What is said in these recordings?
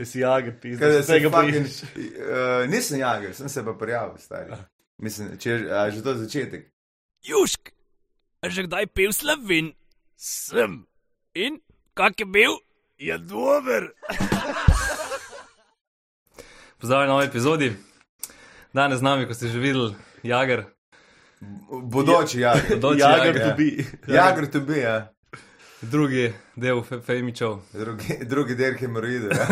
Se si jager, pizda, da se tega fucking- bojiš. Uh, nisem jager, sem se pa prijavil, stari. Mislim, če a, že to začetek. Južk, že kdaj pil slovin? Sem. In kak je bil? Je dober. Pozdravljen v novi epizodi. Danes z nami, kot ste že videli, Jager. Bodoči jager. Bodoči Jager Jager, to be. Jager to be, ja. Drugi del Fe- Fejmičev, Drugi, drugi del hemoroida. Ja.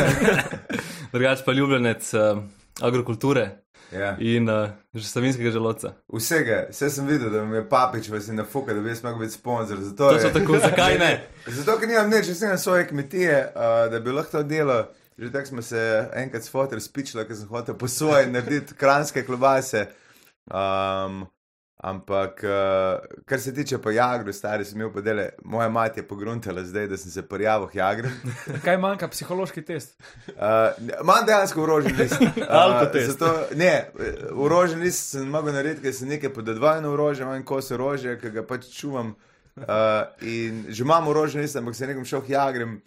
drugač pa ljubljenec uh, agrokulture ja. in uh, že savinskega želodca. Vsega, vse sem videl, da mi je papič vas je na fuka, da bi jaz mogel biti sponzor. Zato, Točno je, tako, zakaj ne? zato ker nimam nič, jaz nimam svoje kmetije, uh, da bi lahko to delo. Že tako smo se enkrat s fotor spičali, ker sem hotel po svoje narediti kranske klobase. Um, ampak, uh, kar se tiče pa jagru, stari sem imel podele, moja mati je pogruntala zdaj, da sem se prijavil k jagru. Kaj manjka, psihološki test? Uh, Imam dejansko orožen list. Uh, zato, ne, orožen list sem mogel narediti, ker sem nekaj podedvajno orožje, imam en kos orožja, ki ga pač čuvam. Uh, in že imam orožen list, ampak se nekom šel k jagrem.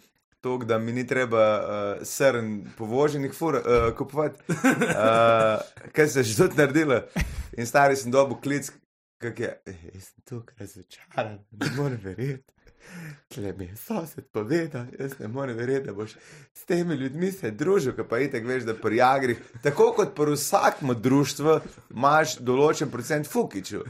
To, da mi ni treba uh, srn povoženih fur uh, kupovati, uh, kaj se je že tudi naredilo. In stari sem dobil klic, kak je, "Eh, jaz sem tukaj razočaran, ne morem verjeti. Tle mi je sosed povedal, jaz ne morem verjeti, da boš s temi ljudmi se družil, ki pa itek veš, da pri jagrih, tako kot pri vsakem društvu, imaš določen procent fukičev.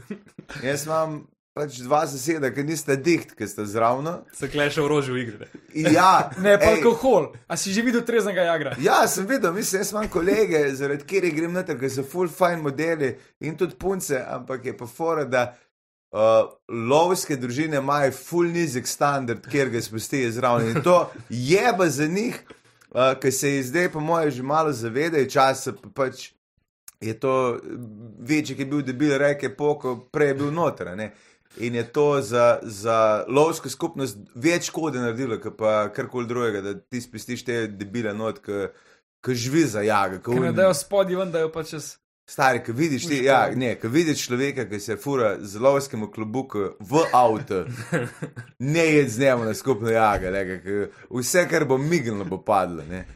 Jaz imam pač dva soseda, ki nista diht, ki sta zravno. Se kleše v igri. Ja, Ne, pa ej, alkohol. A si že videl treznega jagra? Ja, sem videl, mislim, jaz imam kolege, zaradi katerih grem noter, ker so full fine modeli in tudi punce, ampak je pa fora, da uh, lovske družine imajo full nizek standard, kjer ga spustijo zraven. In to je pa za njih, uh, ker se jih zdaj, po mojem, že malo zavedajo, čas pa pač je to večji, ki je bil debil, reke poko, prej je bil noter. a ne. In je to za, za lovsko skupnost več škode naredilo, kot pa karkoli drugega, da ti spustiš te debile not, ki živi za jaga. Ki ne un- dajo spodaj ven, da jo pa čez. Stari, ki vidiš, ti, ja, ne, ki vidiš človeka, ki se fura z lovskim klobukom v avto, ne je z njim na skupno jaga, ke vse, kar bo mignilo, bo padlo. ne.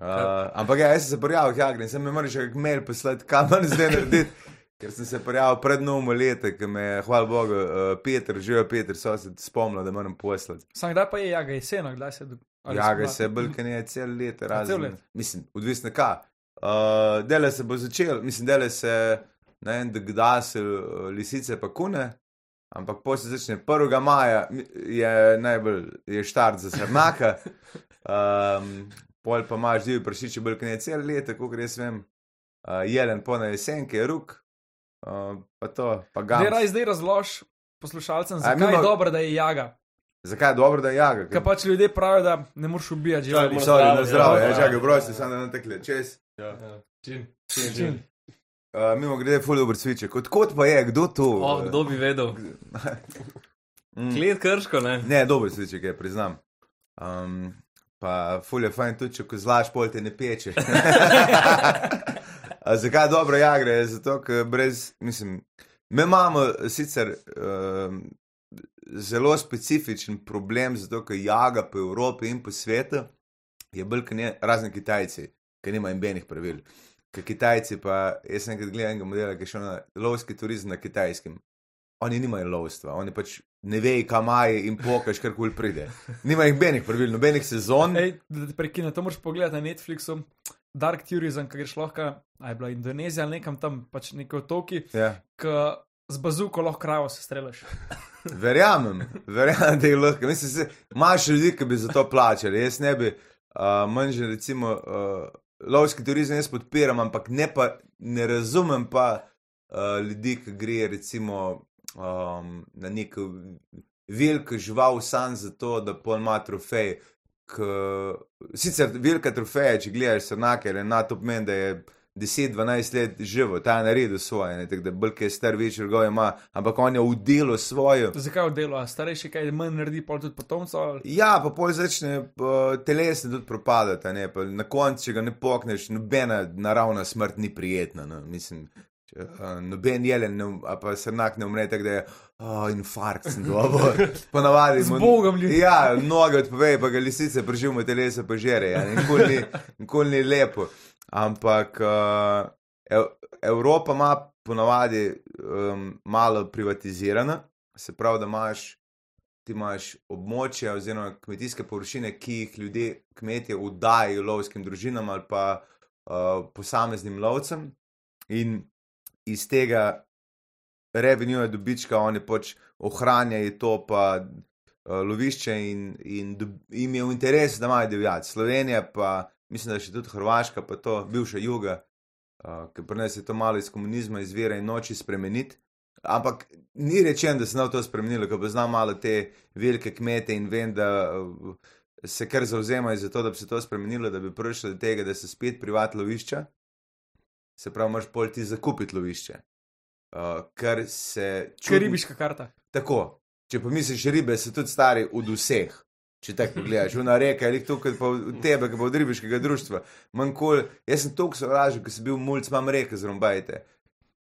Uh, ampak ja, jaz sem se prijavil, jagre, in sem jim moral še kak mail poslati, kam manj zdaj narediti. Ker sem se prijavil pred novom letom, ki me je, hvala Bogu, uh, Peter, živel Peter, so se spomnil, da moram poslati. Sam kdaj pa je jaga, jeseno, kdaj se. do- ali Jaga se bolj, ne cel let, razen. cel let? Mislim, odvisno kaj. Uh, dele se bo začel, mislim, dele se na en da se uh, lisice pa kune, ampak po se začne 1. maja, je najbolj je štart za srnaka. Um, pol pa imaš divji prašiči, bolj ne cel let, tako res vem. Uh, jelen po na jesenke, ruk, uh, pa to, pa ga. Zdaj zdaj razlož poslušalcem, zakaj mimo- je dobro, da je jaga. Zakaj je dobro, da je jaga? Ker pač ljudje pravijo, da ne moreš ubijati živali. Ja, Sorry, na Zdravo, zdravje, ja. ja, čakaj, prosti, samo da ne tekle čez. Čim? Čim? Uh, mimo grede, ful dobro cviček. Odkot pa je, kdo to? Oh, kdo bi vedel? Mm. Klet krško, ne? Ne, dober cviček je, priznam. Um, pa ful je fajn tudi, če ko zlaš, pol te ne peče. Zakaj dobro jagre? Zato, ker brez, mislim, mi imamo sicer um, zelo specifičen problem, zato ker jaga po Evropi in po svetu je bolj kot ne, razen Kitajci, ki nimajo nobenih pravil. Ker Kitajci pa, jaz sem enkrat gledal enega modela, ki je šel na lovski turizem na kitajskem. Oni nimajo lovstva, oni pač ne vejo, kam imajo in pokaž, kar koli pride. Nimajo nobenih pravil, nobenih sezon. Ej, da te prekinem, to moraš pogledati na Netflixu. Dark Tourism, ki greš lahko, a je bila Indonezija ali nekam tam, pač neki otoki, Ja. ki z bazuko lahko kravo se strelaš. Verjamem, verjamem, da je lahko. Mislim, se, imaš ljudi, ki bi za to plačali. Jaz ne bi, uh, manj že recimo, uh, lovski turizem jaz podpiram, ampak ne, pa, ne razumem pa uh, ljudi, ki gre recimo um, na neko veliko žival sam zato, da pol ima trofej. Sicer velika trofeja, če gledaš srnake, ne to pomeni, da je 10-12 let živo, ta je naredil svoje, ne, tako da bolj je star, večji rgo ima, ampak on je v delu svojo. Zakaj v delu, a starejši kaj manj naredi, pol tudi potomcev? ali- Ja, pa pol začne uh, telesno tudi propadati, a ne, pa na koncu, če ga ne pokneš, nobena naravna smrt ni prijetna. No. Mislim, Če, uh, noben jelen, ne, a pa srnak ne umre, tako da je oh, infarkt, sem dobro. Ponavadi Z Bogom ljudi. Ja, noge odpovejo, pa ga lisice preživimo, telesa pa žere. Ja, nikoli, ni, nikoli ni lepo. Ampak uh, Ev, Evropa ima ponavadi um, malo privatizirana, se pravi, da imaš. Ti imaš območja oziroma kmetijske površine, ki jih ljudje, kmetje, vdajajo lovskim družinam ali pa uh, posameznim lovcem, in iz tega revenue dobička oni pač ohranjajo to pa uh, lovišče in, in dob, jim je v interesu, da imajo divjad. Slovenija pa, mislim, da še tudi Hrvaška, pa to bivša juga, uh, ki prenese to malo iz komunizma, izvira in noči spremeniti. Ampak ni rečeno, da se je to spremenilo, ker poznam malo te velike kmete in vem, da uh, se kar zauzemajo za to, da bi se to spremenilo, da bi prišli do tega, da se spet privat lovišča. Se pravi, moraš pol ti zakupiti lovišče. Uh, ker se. Če ribiška karta. Tako. Če pomisliš, ribe so tudi stari od vseh. Če tako pogledaš, una reka je tukaj, pa od tebe, ki pa od ribiškega društva. Manjkol, jaz sem toliko sovražen, ko sem bil mulj, imam reke zrumbajte.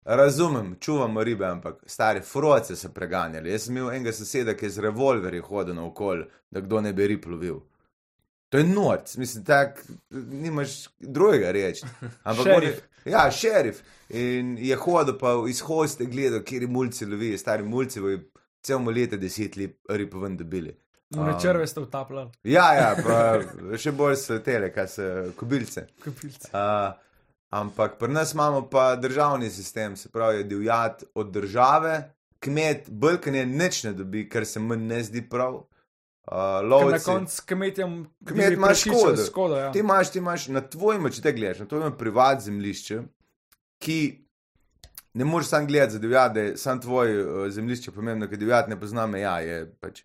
Razumem, čuvamo ribe, ampak stare froce so preganjali. Jaz sem imel enega soseda, ki je z revolverji hodil naokol, da kdo ne bi rib lovil. To je noč, mislim, tako nimaš drugega reči. Ampak Šerif. oni- Ja, šerif. In je hodil pa iz hoste gledal, kjer mulci lovijo, stari mulci, v cel leta deset let rib ven dobili. Um, črve ste utapljali, Ja, ja, pa še bolj so tele, kaj so kobilce. kopilce. Uh, ampak pri nas imamo pa državni sistem, se pravi, je divjad od države, kmet, brkanje nič ne dobi, kar se mi ne zdi prav. Uh, Ker Na lovci, koncu kmetjem Kmet ima prašičev škodo. škodo ja. ti imaš, ti imaš na tvojem, če te gledaš, na tvojem privat zemljišču, ki ne moreš sam gledati za divjad, da je sam tvoj uh, zemljišče pomembno, ker divjad ne pozna meja, je pač.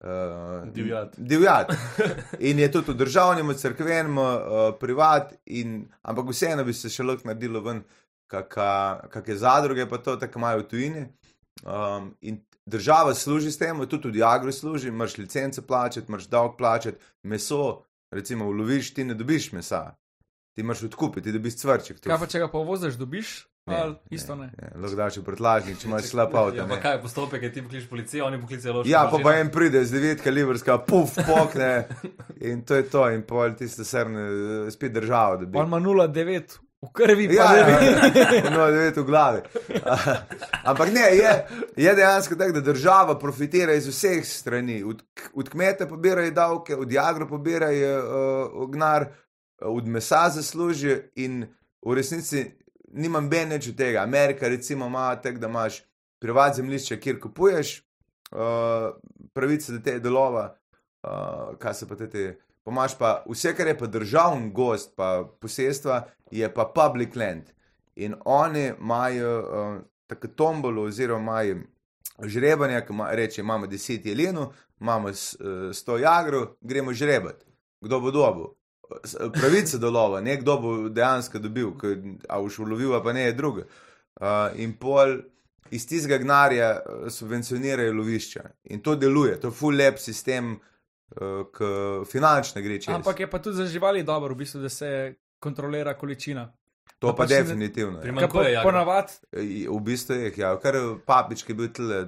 Uh, Divjad. Divjad. In je tudi v državnem, crkvenem, uh, privat, in, ampak vseeno bi se še lahko naredilo ven, kakšne zadruge, pa to tako imajo v tujini. Um, in država služi s tem, tudi tudi agro služi, imaš licence plačati, imaš davek plačati, meso, recimo v loviš, ti ne dobiš mesa, ti imaš odkupiti, ti dobiš cvrček. Kaj pa če ga pa voziš, dobiš? Ali isto ne. ne. Lahko daš v prtlažnik, če imaš slab avto. Ja, pa ne. kaj je postopek, ti poklič policijo, oni poklicajo ložko. Ja, pa, pa en pride z 9 kalibrska, puf, pokne in to je to, in pol tiste srne, spet država. On ima 0,9 v krvi, Ja, ne ja, ve. ja. no, devet v glavi. Ampak ne, je, je dejansko tako, da država profitira iz vseh strani. Od, od kmeta pobirajo davke, od jagra pobirajo uh, gnar, od mesa zaslužijo in v resnici nimam beneč od tega. Amerika recimo ima tako, da imaš privat zemljišče, kjer kupuješ uh, pravice do te delova, uh, kaj se pa te te. Pa imaš pa vse, kar je pa državni gost, pa posestva, je pa public land. In oni imajo uh, tako tombolo, oziroma imajo žrebanje, ki ima, reče: imamo 10 jelenov, imamo s- eh, 100 jagrov, gremo žrebati. Kdo bo dobil? S- Pravica do lova, ne kdo bo dejansko dobil, ker a boš ulovil, pa ne je druga. Uh, in pol iz tistega gnarja eh, subvencionirajo lovišča. In to deluje, to je full lep sistem, uh, ki finančno gre čez. Ampak je pa tudi za živali dobro, v bistvu, da se kontrolira količina. to pa pač ne- definitivno. je. Prima- Kaj pa Manjkuje jagra. ponavadi, E, V bistvu je, ja, kar papič, ki je bil tle,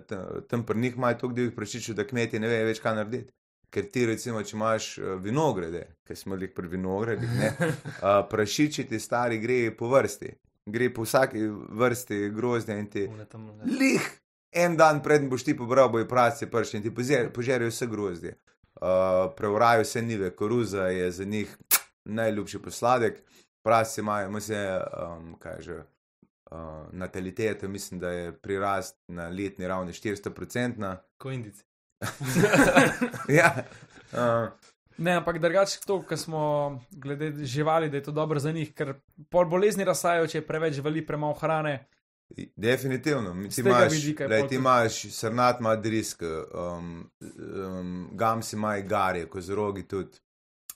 tam pri njih, imajo toliko divjih prašičev, da kmetje ne vejo več, kaj narediti. Ker ti, recimo, če imaš eh, vinograde, ki smo jih pri vinogradih, ne, a, prašiči ti stari gre po vrsti, gre po vsaki vrsti grozdja in ti lih. En dan predn boš ti pobral, bojo praci prši in ti požerijo vse grozdje. Uh, Preurajo vse nive, koruza je za njih najljubši posladek, praci imajo, mislim, um, kaj že, uh, natalitete, mislim, da je prirast na letni ravni 400-procentna. Ko indici. ja, uh, ne, ampak drugače to, kar smo glede živali, da je to dobro za njih, ker pol bolezni razsajajo, če je preveč živali, premalo hrane. Definitivno. Ti imaš, vidika pol ti imaš srnat, ima drisk, um, um, gamsi ima garje, kozorogi tudi.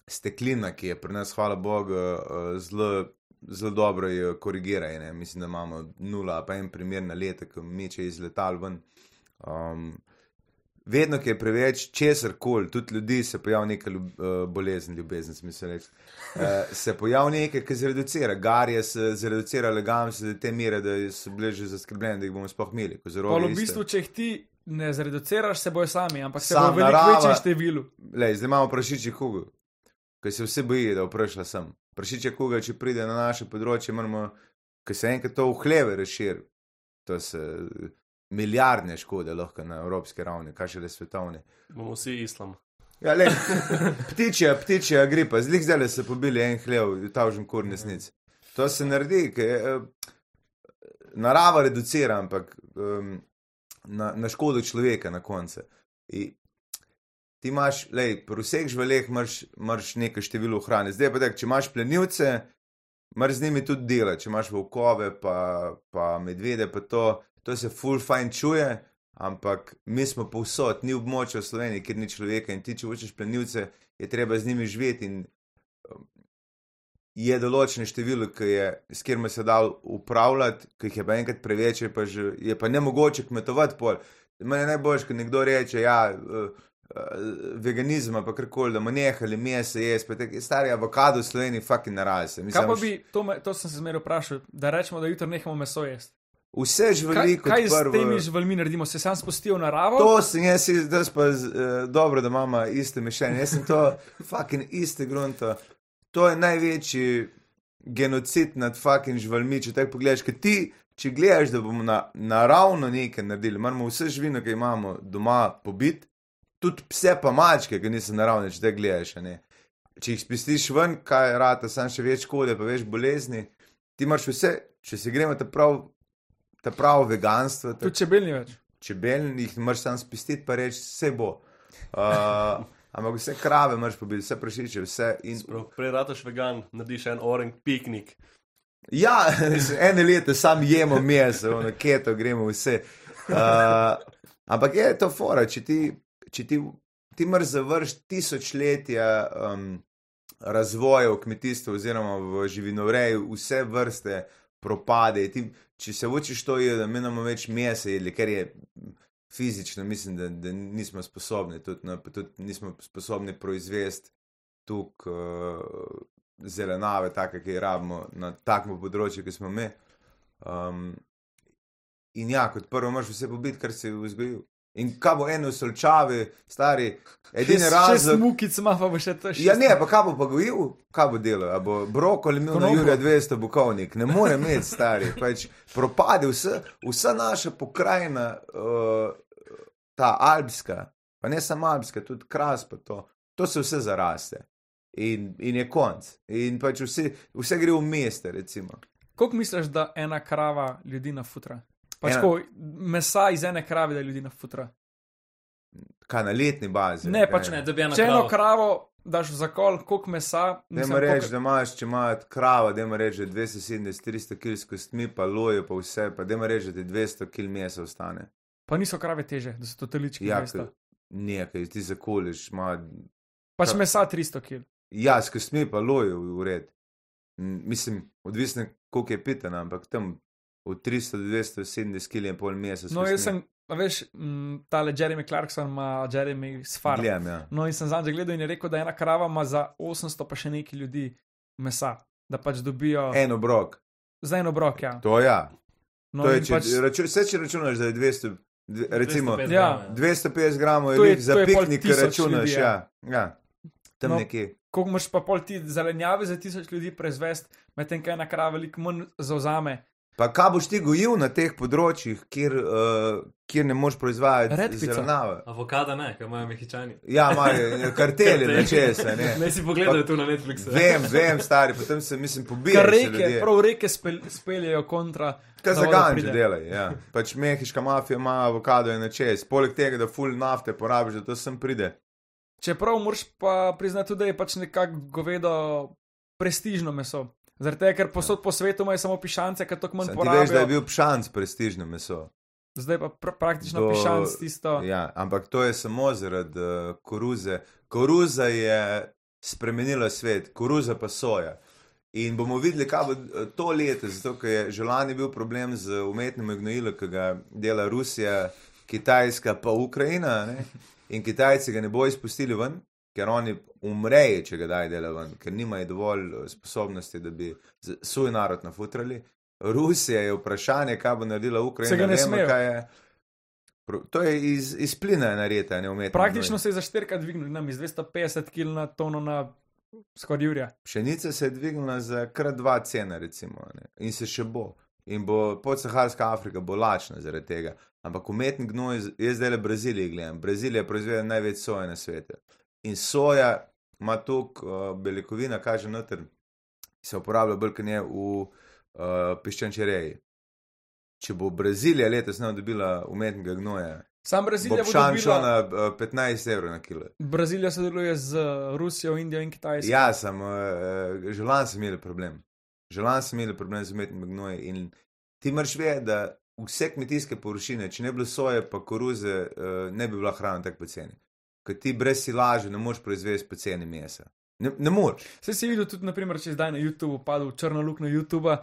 Steklina, ki je pri nas, hvala Bogu, uh, zelo, zelo dobro jo korigirajo. ne. Mislim, da imamo nula, pa en primer na leto, ki meče iz letal ven. Um, vedno, ki je preveč česar koli, tudi ljudi se pojavi neka ljub, uh, bolezen, ljubezen, smisel reči. Uh, se pojavi nekaj, ki se reducira. Garje se zreducira, legam se do te mere, da so bili že zaskrbljeni, da jih bomo sploh imeli. zaroge v bistvu, če jih ti ne zreduciraš, se bojo sami, ampak se Sam bojo v večjem številu. Lej, zdaj imamo prašiči kugo, ki se vsi bojijo, da prišla sem. Prašiče kuga, če pride na naše področje, moramo, ker se enkrat to v hleve razširi, to se milijardne škode lahko na evropski ravni, kaj še le svetovne. Bomo vsi islam. Ja, le, ptičja, ptičja gripa, zlik zdaj se pobili en hlev, ta užem kur nesnic. To se naredi, ker eh, narava reducira, ampak um, na, na škodo človeka na koncu. Ti imaš, lej, pri vseh živalih imaš, nekaj število hrane. Zdaj pa tako, če imaš plenilce, imaš z njimi tudi dela, če imaš volkove, pa, pa medvede, pa to, to se full fine čuje, ampak mi smo povsod, ni območja v Sloveniji, kjer ni človeka in ti, če hočeš plenilce, je treba z njimi živeti in je določeno število, je, s katerim se da upravljati, ki jih je pa enkrat preveč, je pa, že, je pa ne mogoče kmetovati pol. Mene najbolj, ko nekdo reče, ja, uh, veganizem, pa karkoli, da bomo nehali meso jesti, tako stari avokado v Sloveniji, fucking naraste. Kaj pa bi, to, me, to sem se zmeraj vprašal, da rečemo, da jutro nehamo meso jesti. Vse živali kot kaj s prvo. temi živalmi naredimo? Se sam spustijo v naravo? To sem jaz, jaz pa z, uh, dobro, da imamo iste mišljenje. Jaz sem to, fucking iste grunto. To je največji genocid nad fucking živalmi. Če tako pogledaš, ker ti, če gledaš, da bomo na, naravno nekaj naredili, moramo vse živino, ki imamo doma, pobiti, tudi pse pa mačke, ki niso naravne, če te gledaš. a ne. Če jih spustiš ven, kaj rata, sam še več škode, pa več bolezni. Ti imaš vse, če se gremo ta prav, ta prav veganstvo. ta Tudi čebel ni več. čebelnih, moraš sam spustiti, pa reči, vse bo. Uh, ampak vse krave moraš pobiti, vse prašiče, vse. In, Prav, Prej rataš vegan, narediš en orang piknik. ja, ene leta sam jemo meso, na keto gremo vse. Uh, ampak je to fora, če ti, če ti, ti moraš završiti tisočletja um, razvoja v kmetijstvu oziroma v živinoreji, vse vrste propade. Ti, če se učiš to, je, da imamo več mesa jedli, ker je fizično, mislim, da, da nismo sposobni, tudi, no, tudi nismo sposobni proizvesti tukaj uh, zelenave, take, ki jih rabimo na takem področju, ki smo mi. Um, in ja, kot prvo, moraš vse pobiti, kar si vzgojil. In kaj bo eno solčavi, stari, edini razlog. mukic ima pa še to še. Ja, ne, pa kaj bo pa gojil, kaj bo delal, a bo brokoli imel na. Jurija 200 bukovnik, ne more imeti stari, pač propade vse, vsa naša pokrajina, uh, ta alpska, pa ne samo alpska, tudi kras pa to, to se vse zaraste. In, in je konc. In pač vse, vse gre v meste, recimo. Koliko misliš, da ena krava ljudi nafutra? Pač Ena- ko mesa iz ene krave, da ljudi nafutra. Kaj na letni bazi. Ne, pač Ne, da bi ena Če eno krava. kravo daš v zakol, koliko mesa, Dajmo reči, da imaš, če imaš kravo, da imaš reči 270-300 kg s kostmi, pa lojo, pa vse, pa da imaš reči, da ti 200 kg mesa ostane. pa niso krave teže, da so to telički. Ja, Ja, nekaj, ti zakoliš, ima pač ka- mesa 300 kg. Ja, s kostmi pa lojo v red. M, Mislim, odvisno, koliko je pitena, ampak tam od 300 do 270 kg je pol meseca. No, jaz sem, a veš, tale Jeremy Clarkson ima Jeremy Sfar. Gledam, ja. No, in sem zadnjič gledal in je rekel, da ena krava ima za 800 pa še nekaj ljudi mesa, da pač dobijo En obrok, za en obrok. Ja. to ja. No, To je, in če, pač, raču, vse, če računaš, da je 200, dve- recimo 250 Ja. gramov, 250 gramov je, je- za piknik, tisoč računaš. ljudi, ja. ja. Ja. Tam No. no. nekje. koliko moš pa pol ti zelenjave za tisoč ljudi proizvesti, medtem ko ena krava veliko manj zauzame. Pa kaj boš ti gojil na teh področjih, kjer, uh, kjer ne moš proizvajati Redkvico. zelenjave? Avokada ne, ker imajo mehičani. Ja, imajo karteli na česa. Ne. Ne si pogledal tu na Netflixu. Vem, vem, stari, potem se mislim pobijati. Kar reke, prav reke spel, speljejo kontra. Kaj za ganče delajo. Ja. Pač mehiška mafija ima avokado in na čez. Poleg tega, da full nafte porabiš, da to sem pride. Čeprav moraš pa priznati tudi, da je pač nekako govedo prestižno meso. Zaradi tega, ker posod po svetu imajo samo pišance, ki tako manj Sam ti veš, da je porabijo. bil pšanc prestižno meso. Zdaj pa pr praktično Do- pišanc tisto. Ja, ampak to je samo zaradi uh, koruze. Koruza je spremenila svet, koruza pa soja. In bomo videli, kaj bo eh, to leto, zato ker je že lani bil problem z umetnim gnojilom, ki ga dela Rusija, Kitajska pa Ukrajina. Ne? In Kitajci ga ne bojo izpustili ven, ker oni umrejo, če ga daj dela ven, ker nimajo dovolj eh, sposobnosti, da bi svoj narod nafutrali. Rusija je vprašanje, kaj bo naredila Ukrajina. Se ga ne smejo. kaj je. Pro- To je iz, iz plina narejeno, ne umetno. Praktično se je za štirikrat dvignil, nam iz 250 kg na tono na skoraj Jurija. Pšenica se je dvignila za krat dva cena, recimo, ne? in se še bo. In bo podsaharska Afrika bo lačna zaradi tega. Ampak umetni gnoj, jaz zdaj le Braziliji gledam. Brazilija proizvede največ soje na svetu. In soja ima toliko uh, beljakovina, kaže noter, ki se uporablja bolj kot ne v uh, piščančereji. Če bo Brazilija letos ne dobila umetnega gnoja, Sam Brazilija bo šel dobila, na uh, 15 evrov na kilo. Brazilija sodeluje z Rusijo, Indijo in Kitajsko. Ja, sem, uh, že lani sem imel problem. Že lani sem imel problem z umetnim gnojem. In ti moraš vedeti, da vse kmetijske površine, če ne bi bilo soje, pa koruze, uh, ne bi bila hrana tako poceni. Ker ti brez silaže ne moreš proizvesti poceni mesa. Ne, ne moreš. Vse si videl tudi, naprimer, če zdaj na YouTubu padel v črno luknjo YouTube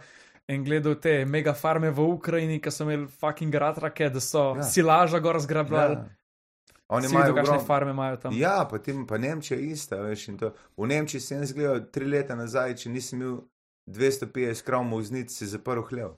in gledal te mega farme v Ukrajini, ki so imeli fucking ratrake, da so Ja. silaža gor zgrabljali. Ja. Oni imajo kakšne ogrom... farme imajo tam. Ja, pa, tim, pa Nemčija je ista. Veš, in to. v Nemčiji sem jaz gledal tri leta nazaj, če nisem imel 250 kravov muznic, si zaprl hlev.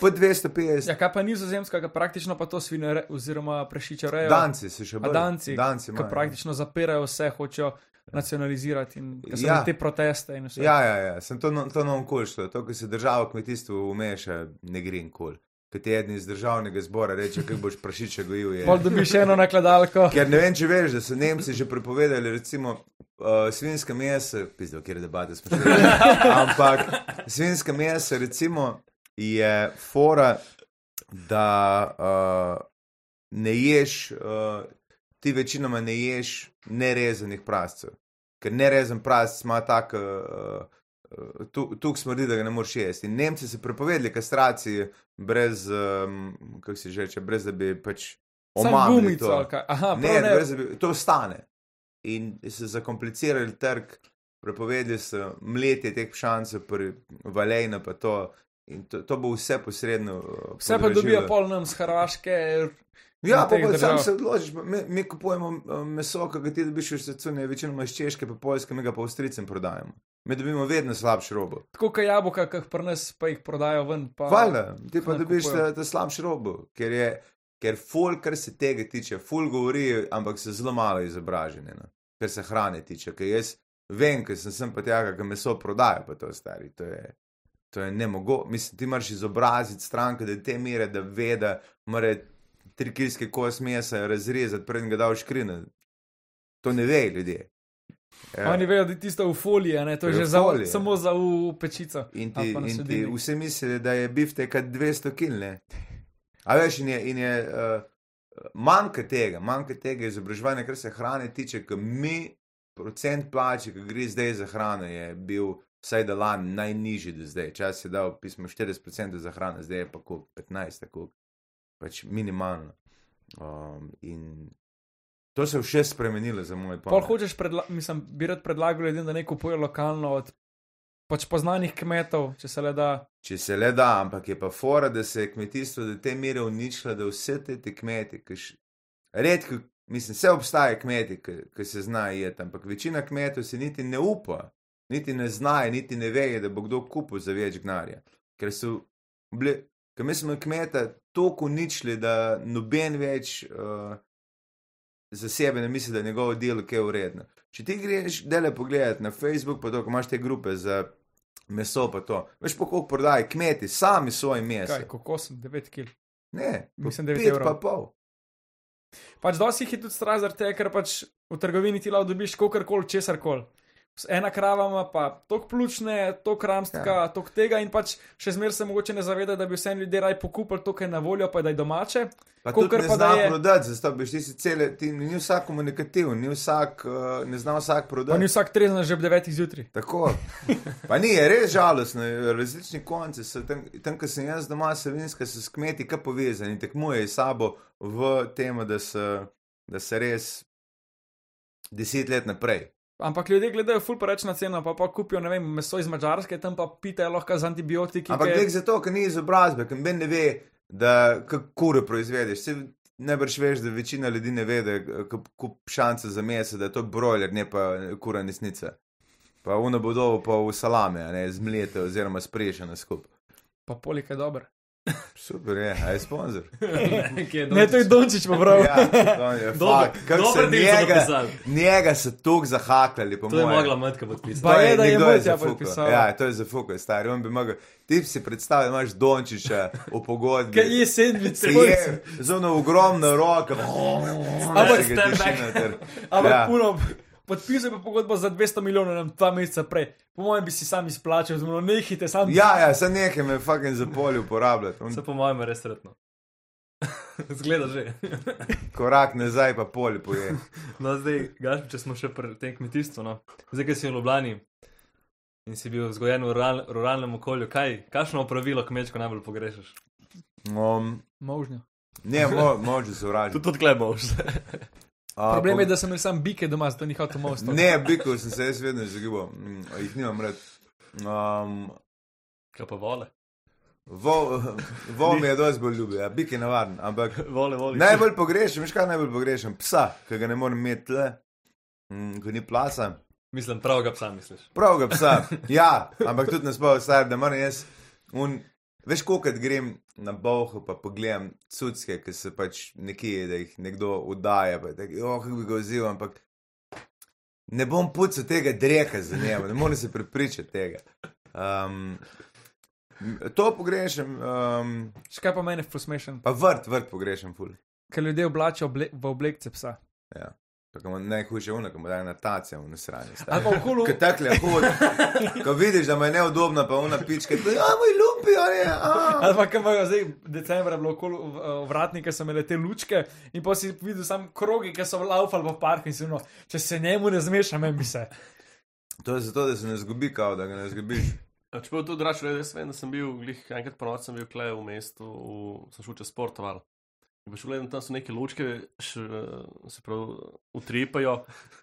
Po 250 Ja, kaj pa nizozemska, ki praktično pa to svine oziroma prešiče rejo. Danci so še bolj. Danci, Danci ki imajo. praktično zapirajo vse, hočejo nacionalizirati in Ja. ja. te proteste in vse. Ja, ja, ja. sem to, to nam kul šlo. To, ko se država v kmetijstvu umeša, ne gre kul. Ker ti eden iz državnega zbora reče, kako boš prašiče gojil. Je. Pol dobiš eno nakladalko. Ker ne vem, če veš, da so Nemci že prepovedali, recimo, uh, svinska mesa, pizdo, kjer debate smo šli. Ampak svinska mesa, recimo, je fora, da uh, ne ješ, uh, ti večinoma ne ješ nerezanih prascev. Ker nerezen prasc ima tak. Uh, Tu, tu smrdi, da ga ne moreš jesti. In Nemci so prepovedali kastracijo, brez, um, kako se že reče, brez da bi pač omamili to. Aha, Ne, ne. Brez, da bi, to stane. In so zakomplicirali trg, prepovedali so mletje teh šancev, valejno pa to. In to, to bo vse posredno. uh, Vse pa dobijo pol nam z Hrvaške. Ja, pa, pa sam se odločiš. Mi, mi kupujemo meso, ki ga ti dobiš Sacuni, je večinoma iz Češke, pa Poljske, mi ga pa Avstricem prodajemo. Mi dobimo vedno slabši robo. Tako kot jabolka, ki jih pri nas pa jih prodajo ven. Pa... Hvala, ti pa dobiš ta, ta slabši robo, ker je. Ker ful, kar se tega tiče, ful govori, ampak so zelo malo izobraženi, no? kar se hrane tiče. Ker jaz vem, ker sem sem pa tja, ki meso prodaja, pa to stari. To je, to je nemogoče. Mislim, ti moraš izobraziti stranke, da te mere, da ve, da mora tri kilske kos mesa razrezati, preden ga daš škrine. To ne ve ljudje. Ja. Oni vejo, da je tisto v foliji, ne? to je Je že v za, foliji. samo za v pečico. In ti, in ti vsi mislijo, da je biftek 200 kil. Ne? A veš, in je, in je uh, manjka tega, manjka tega izobraževanja, kar se hrane tiče, ker mi, procent plače, ki gre zdaj za hrano, je bil vsaj da lani najnižji do zdaj. Čas je dal pismo 40% za hrano, zdaj je pa koliko, 15, tako pač minimalno. Um, in to se je še spremenilo za moj Pol pomen. hočeš, predla mislim, bi rad predlagal ljudem, da ne kupujejo lokalno od pač poznanih kmetov, če se le da. Če se le da, ampak je pa fora, da se je kmetijstvo do te mere uničilo, da vse te, te kmeti, ki š... redko, mislim, vse obstaja kmeti, ki, ki se znajo jeti, ampak večina kmetov se niti ne upa, niti ne znajo, niti ne vejo, da bo kdo kupil za več gnarja. Ker so bili, ker mi smo kmeta toliko uničili, da noben več uh, za sebe ne misli, da je njegovo delo kaj uredno. Če ti greš dele pogledati na Facebook, pa to, ko imaš te grupe za meso, pa to, veš pa koliko prodajajo kmeti, sami svoj meso. Kaj, koliko sem, 9 kg. Ne, Mislim, devet pet evrov. pa pol. Pač dosti jih je tudi strah zaradi tega, ker pač v trgovini ti lahko dobiš kakorkoli, česar koli. Ena krava ima pa tok pljučne, tok ramstka, ja. tok tega in pač še zmeraj se mogoče ne zaveda, da bi vse ljudje raj pokupili to, kar je na voljo, pa da je domače. Pa tudi ne pa da zna je- prodati, zato bi ti si cele, ti, ni vsak komunikativen, ni vsak, uh, ne zna vsak Pa prodati. ni vsak trezen že ob 9 zjutraj. Tako. Pa ni, je res žalostno, različni konci so tam, tam ko sem jaz doma, savinska, so s kmeti kar povezani in tekmujejo sabo v tem, da da so res deset let naprej. Ampak ljudje gledajo ful pa reč na ceno, pa pa kupijo, vem, meso iz Mačarske, tam pa pitajo lahko z antibiotiki. Ampak ker- nek zato, ker ni izobrazbe, ker ben ne ve, da kako kure proizvedeš. Se, najbrž veš, da večina ljudi ne ve, da je kup šanse za meso, da je to brojler, ne pa kura nesnica. Pa uno bodo pa v salame, ne zmlete oziroma sprešene skupaj. Pa polik je dober. Super je, a je sponzor. Ne, to je Dončić, pa prav. Ja, se del so njega, napisali. njega so tuk zahakljali, po To je mojem. mogla matka podpisati. Pa je, da je nekdo Matja zafukal. podpisal. Ja, to je zafukal, stari. On bi mogel, ti si predstavljal, imaš Dončića v pogodbi. Kaj je sendvič, se Je, zelo ogromna roka. Ampak Vsega step back. Ampak Ja. puno, podpisal bi pogodbo za 200 milijonov, nam dva meseca prej. Po mojem bi si sam izplačal, zelo nehite sam. Ja, ja, sem nekaj me fucking za polje uporabljati. On Se po mojem je res sretno. Zgleda že. Korak nazaj pa polje poje. No, zdaj, gaš, če smo še pri tem kmetijstvu. No. Zdaj, ki si v Ljubljani in si bil vzgojen v rural, ruralnem okolju, kaj, kakšno opravilo kmečko najbolj pogrešaš? Um, Možno. ne, mo, moče se vračati. Tudi odklepal še. Problem je, da sem imel sam bike doma, zato ni hotel most. Ne, bikov sem se jaz vedno izogibal, mm, jih nimam rad. Um, Kaj pa vole? Vol, vol mi je dosti bolj ljubi, ja, bik je navaden, ampak Vole, vole. najbolj pogrešam, veš kaj najbolj pogrešam? Psa, ki ga ne morem imeti tle, mm, ko ni plasa. Mislim, pravega psa misliš. Pravega psa, ja, ampak tudi nasploh star, da moram jaz, un, veš, kolikrat grem na boho, pa pogledam cucke, ki se pač nekje, da jih nekdo udaja, pa je tako, oh, kako bi ga vzel, ampak ne bom pucal tega dreka za njega, ne morem se prepričati tega. Um, to pogrešam, um, Škaj pa meni frusmešen, pa vrt, vrt pogrešam, ful. ker ljudje oblačijo oble v oblekce psa. Ja. Ima najhujše uno, ko mu dajo natacijo v nesranje. Ali pa okolo, Ko takle hod, ko vidiš, da mu je neudobno, pa una pička, ti ja, moj a." ali pa kam imajo zdaj, decembra bilo okolo v- vratnike, so imeli te lučke in pa si videl sam krogi, ki so laufali v parku in si no, če se njemu ne zmeša, meni bi se. To je zato, da se ne zgubi, kao, da ga ne zgubiš. Čeprav to drugače, jaz vem, da sem bil, glih, enkrat po noči sem bil klej v mestu, v, sem šel čez sportoval. Še gledam, tam so neke lučke, š, se pravi, utripajo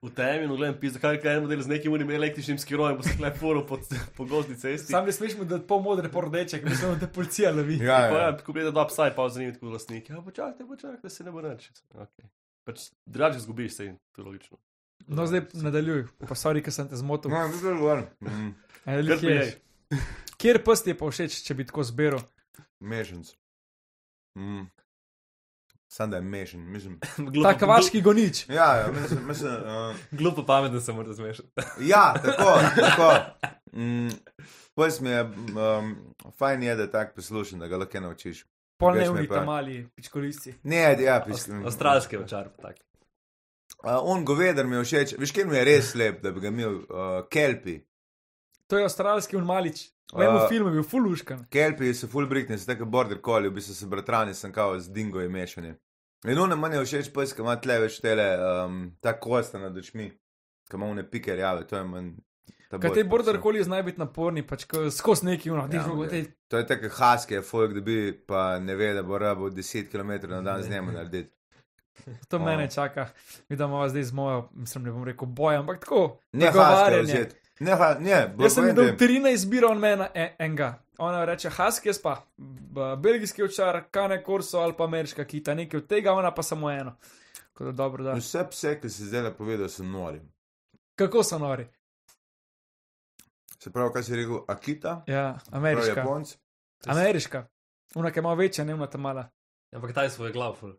v temi in gledam, pizda, kaj je en model z nekim unim električnim skirojem, pa se klej furo po, po gozdni cesti. Sam ne smeš mu dati pol modre, pol rdeče, ker mislim, da te policija lovi. Ja, Pa ja, ja. tako gleda dva psa, in pa zanimivo, tako lastnik. Ja, počakajte, počakajte, da se ne bo nič. Okay. Pač drugače zgubiš se in to je logično. No, zdaj nadaljuj, pa sorry, ker sem te zmotil. No, bi bil gor. Mm, Ali Kar kje prijej. je? Kjer prst je pa všeč, če bi tako zbiral? Mešanc. Mm. Sam da je mešan, mislim. Glupo, Ta kavaški gonič. Ja, ja mislim, mislim uh, Glupo pameten se mora zmešati. ja, tako, tako. Mm, Pojs mi je, um, fajn je, da tak poslušam, da ga lahko naučiš. Pol mi neumni pa- tam mali pičkolisti. Ne, ja, piš, Avstralski večar, tak. Uh, on goveder mi je všeč, veš, kje mi je res lep, da bi ga imel uh, kelpi. To je avstralski unmalič. V enem A- filmu je bil fuluškan. Kelpi so full brickni, so tako border collie, v bistvu so bratrani, sem kao z dingo mešani. In ono meni je všeč, pes, ki ima tle več tele, um, ta kosta nad očmi, ki ima une pike rjave, to je manj. Kaj te border collie znaj biti naporni, pač ko skozi neki uno. Ja, Ja, okej. To je tako haske, folk dobi, pa ne ve, da bo rabo 10 km na dan z njim narediti. to O. mene čaka. Vidim, da zdaj z mojo, mislim, ne bom rekel boj, ampak tako. Ne haske vzeti. Ne, ha, ne, Jaz sem videl ti. 13 izbira on mena en, enega. Ona reče Husky, pa belgijski očar, kane korso ali pa ameriška kita, nekaj od tega, ona pa samo eno. Da dobro, da. Vse pse, ki si zdaj povedal, so nori. Kako so nori? Se pravi, kaj si rekel, Akita, Ja, pravi ameriška. Japonc. Ameriška. Una, ki ima večja, ne ima ta mala. Ampak taj svoj glav, ful.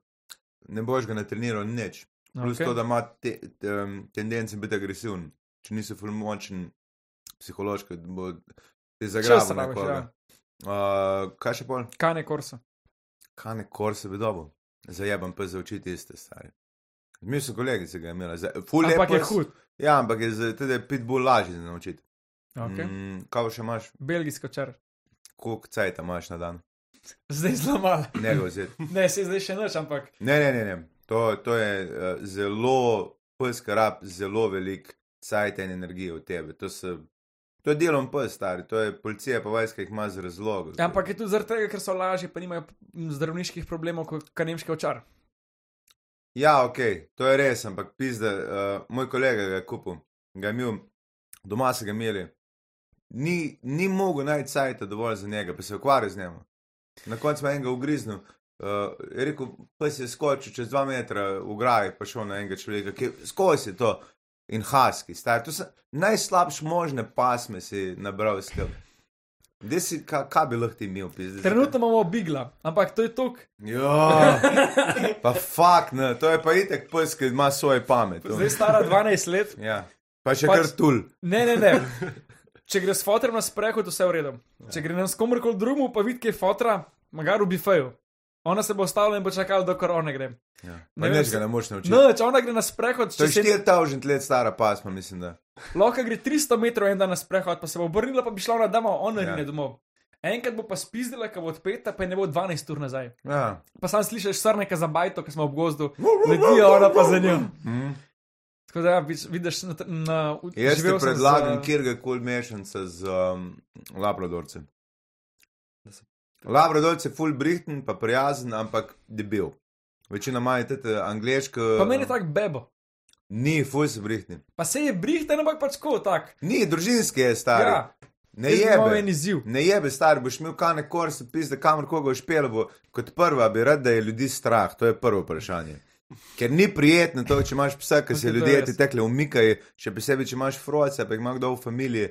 Ne boš ga natreniral nič. Plus Okay. to, da ima te, te, um, tendenci biti agresiven. Če nisi ful močen, psihološko, da bo te zagrabil nekoga. ja. Uh, kaj še pol? Kane korso. Kane kor se bi dobil. Zajebam pa za učiti iste stvari. Mi so kolegice ga imela, za- ful Ampak je hud. Ja, ampak je za tede pitbull lažje za naučiti. Okay. Mm, kaj še imaš? Belgijski očar. Koliko cajta imaš na dan? Zdaj zelo malo. Ne. Ne, se zdaj še noč, ampak Ne, ne, ne. ne. To, to je uh, zelo, pes rab, zelo velik cajt in energije v tebi. To, so, to je delom pes, stari, to je policija, pa vojska jih ima z razlogom. Ampak je tudi zaradi tega, ker so lažji, pa nimajo zdravniških problemov kot kanemški očar. Ja, ok, to je res, ampak pizda, uh, moj kolega ga je kupil, ga je imel, doma so ga imeli. Ni, ni mogel najti cajta dovolj za njega, pa se je ukvarjal z njim. Na koncu ima enega ugriznil, Uh, je rekel, pes je skočil čez dva metra v graj, pa šel na enega človeka, ki je skozi to in haski, star. To so najslabše možne pasme si nabral skrb. Kde si, ka- kaj bi lahko imel, pizdi? Trenutno imamo bigla, ampak to je tok. Ja, pa fakt, ne, to je pa itek pes, ki ima svoje pamet. Zdaj stara 12 let. Ja. Pa še Pač- kar tul. Ne, ne, ne. Če gre s fotorjem na sprehod, vse v redu. Če gre s komorkoli drugemu, pa vidi, kaj je fotra, magar v bifeju. Ona se bo ostavila in bo čakala, dokler ona gre. Ja. Ne Pa ga ne moš naučiti. No, če ona gre na sprehod, To če je se 4000 let stara pasma, mislim, da. lahko gre 300 metrov en dan na sprehod, pa se bo obrnila, pa bi šla na dama, ona Ja. rine domov. Enkrat bo pa spizdila, ko bo odpeta, pa je ne bo 12 ur nazaj. Ja. Pa sam slišiš srneka za bajto, ki smo ob gozdu, letijo ona pa za njo. Mm. Tako da ja, vidiš- vidiš na, na Jaz ti predlagam, z- kjer ga koli mešanca z um, labradorcem. Labradorce je full brihten, pa prijazen, ampak debil. Večina imajo te angliške. Pa meni je tak bebo. Ni, full so brihtni. Pa se je brihten, ampak pač ko tak. Ni, družinski je star. Ja, ne jaz bi imel en jebe. izziv. Ne jebe, star, boš imel kane korse, pizde, kamor koga ušpel bo. Kot prva bi rad, da je ljudi strah, to je prvo vprašanje. Ker ni prijetno to, če imaš psa, ki se je ljudje ti tekle umikajo, še posebej, če imaš froce, pa jih ima kdo v familiji,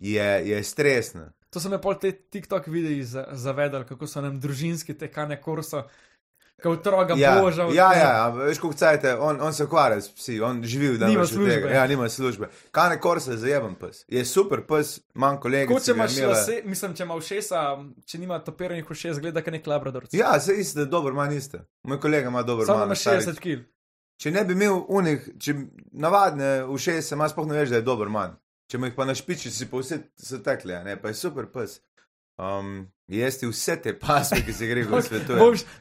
je, je stresno. To so me pol te TikTok videi za- zavedali, kako so nam družinski te kane korso, kot otroga Ja, božal. ja, ja, a veš, koliko cajte, on, on se ukvarja s psi, on živi v Nima dnevu službe. Ja, nima službe. Kane korse je zajeven pes. Je super pes, manj kolegov. Kot če imaš lase, mislim, če ima všesa, če nima topiranih ušes, gleda kot nek labrador. Ja, se isto, dober manj iste. Moj kolega ima dober Samo ima 60 kg. Če ne bi imel unih, če navadne ušese, ima sploh ne veš, da je dober manj. Če mu jih pa našpiči, si pa vse so tekle, a ne, pa je super pes. Um, jesti vse te pasme, ki se gre v svetu.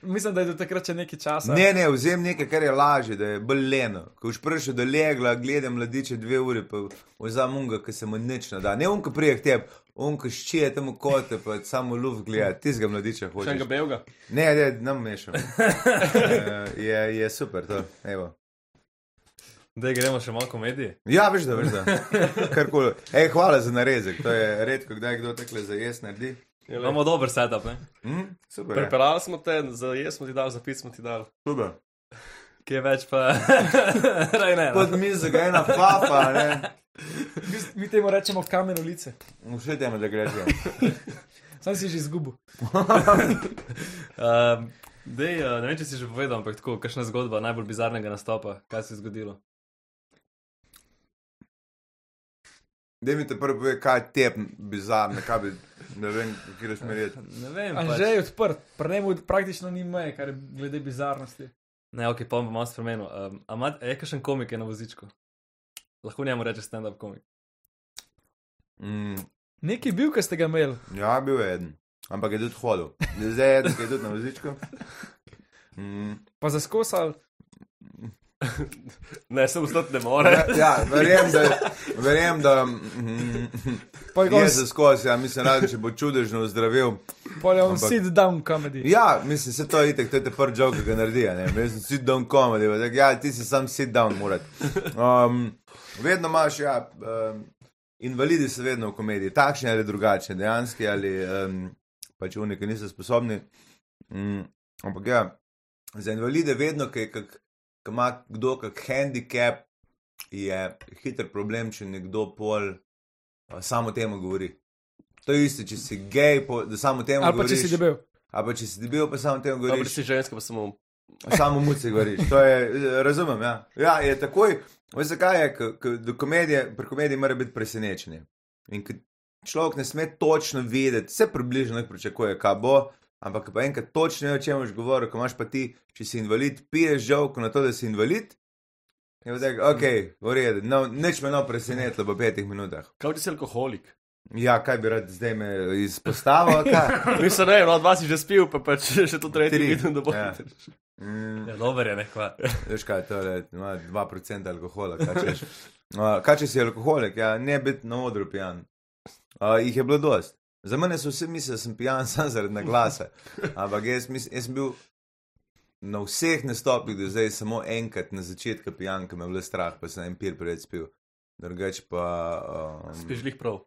Mislim, da je do takrat še nekaj časa. Ne, ne, vzem nekaj, kar je lažje, da je bolj leno. Ko už prišel do legla, gledam mladiče dve uri, pa vzam unga, ki se mu nič ne da. Ne unka prije k tebi, unka ščije tam kote, pa samo luft gleda, tizga mladiča Še enega hočeš. belga. Ne, ne, nam mešam. Eh, je, je super to, evo. Da gremo še malo komedije. Ja, veš, da veš, da. Karkoli. Ej, hvala za narezek, to je redko, kdaj kdo tekle za jes naredi. Imamo dober setup, ne? Hm? Super. je. Prepeljali smo te, za jaz smo ti dali, za pit smo ti dali. Super. Kje več pa. Raj ne. no. Pod mizo ga ena papa, ne. Mi, mi temu rečemo kamen ulice. Vse teme, da greš. Sam si že izgubil. Um, dej, uh, ne vem, če si že povedal, ampak tako, kakšna zgodba najbolj bizarnega nastopa, kaj se je zgodilo. Da mi te prvo pove, kaj je tep bizarno, kaj bi, ne vem, kje smeriti. Ne vem, pač. je odprt, pri njemu praktično ni meje, kar je glede bizarnosti. Ne, ok, pa bom malo spremenil. Um, a ima- a je kakšen komik je na vozičku? Lahko njemu reče stand-up komik. Mm, Neki bil, ki ste ga imeli. ja, bil je eden, ampak je tudi hodil. Zdaj je eden, ki je tudi na vozičku. Mm. Pa zaskosal. Ne, se ustati ne more. Ja, ja, verjamem, da, verjam, da mm, Pa je je za skozi, ja, mislim, da če bo čudežno ozdravil. on ampak- sit down comedy. Ja, mislim, se to je itek, to je te prvi joke, ki ga naredi, a ne, jaz sem sit down comedy, pa tako, ja, ti si sam sit down, morat. Um, vedno imaš, ja, um, invalidi so vedno v komediji, takšni ali drugačni, dejanski ali um, pač oni, ki niso sposobni. Um, ampak ja, za invalide vedno, ki kak, ki ima kdo kak handicap, je hiter problem, če nekdo pol uh, samo temu govori. To je isto, če si gej, po, da samo temu Ali pa govoriš. če si debel. Ali pa če si debil, pa samo temu Dobro, govoriš. si ženska, pa samo. Samo muci govoriš. To je, eh, razumem, ja. Ja, je takoj. Veš, zakaj je, do komedije, pri komediji mora biti presenečenje. In ko človek ne sme točno vedeti, vse približno nek pričakuje, kaj bo, ampak pa enkrat točno ve, o čem boš govoril, ko imaš pa ti, če si invalid, piješ žovko na to, da si invalid. Je pa tako, ok, v redu, no, nič me no presenetilo v petih minutah. Kaj ti si alkoholik? Ja, kaj bi rad zdaj me izpostavil? Mislim, ne, no, dva si že spil, pa pač še to tretji Tri. vidim, da bo. Ja. Mm. Ja, dober je, ne kva. Veš kaj, to je ima 2% alkohola. Kaj češ, uh, kaj če si alkoholik, ja, ne biti na odru pijan. Uh, jih je bilo dost. Za mene so vsi mislili, da sem pijan samo zaradi naglasa. Ampak jaz, mis, jaz sem bil na vseh nastopih do zdaj samo enkrat na začetku pijan, ker me je bilo strah, pa sem en pir pred spil. Drugač pa. Um, Spiš jih prav.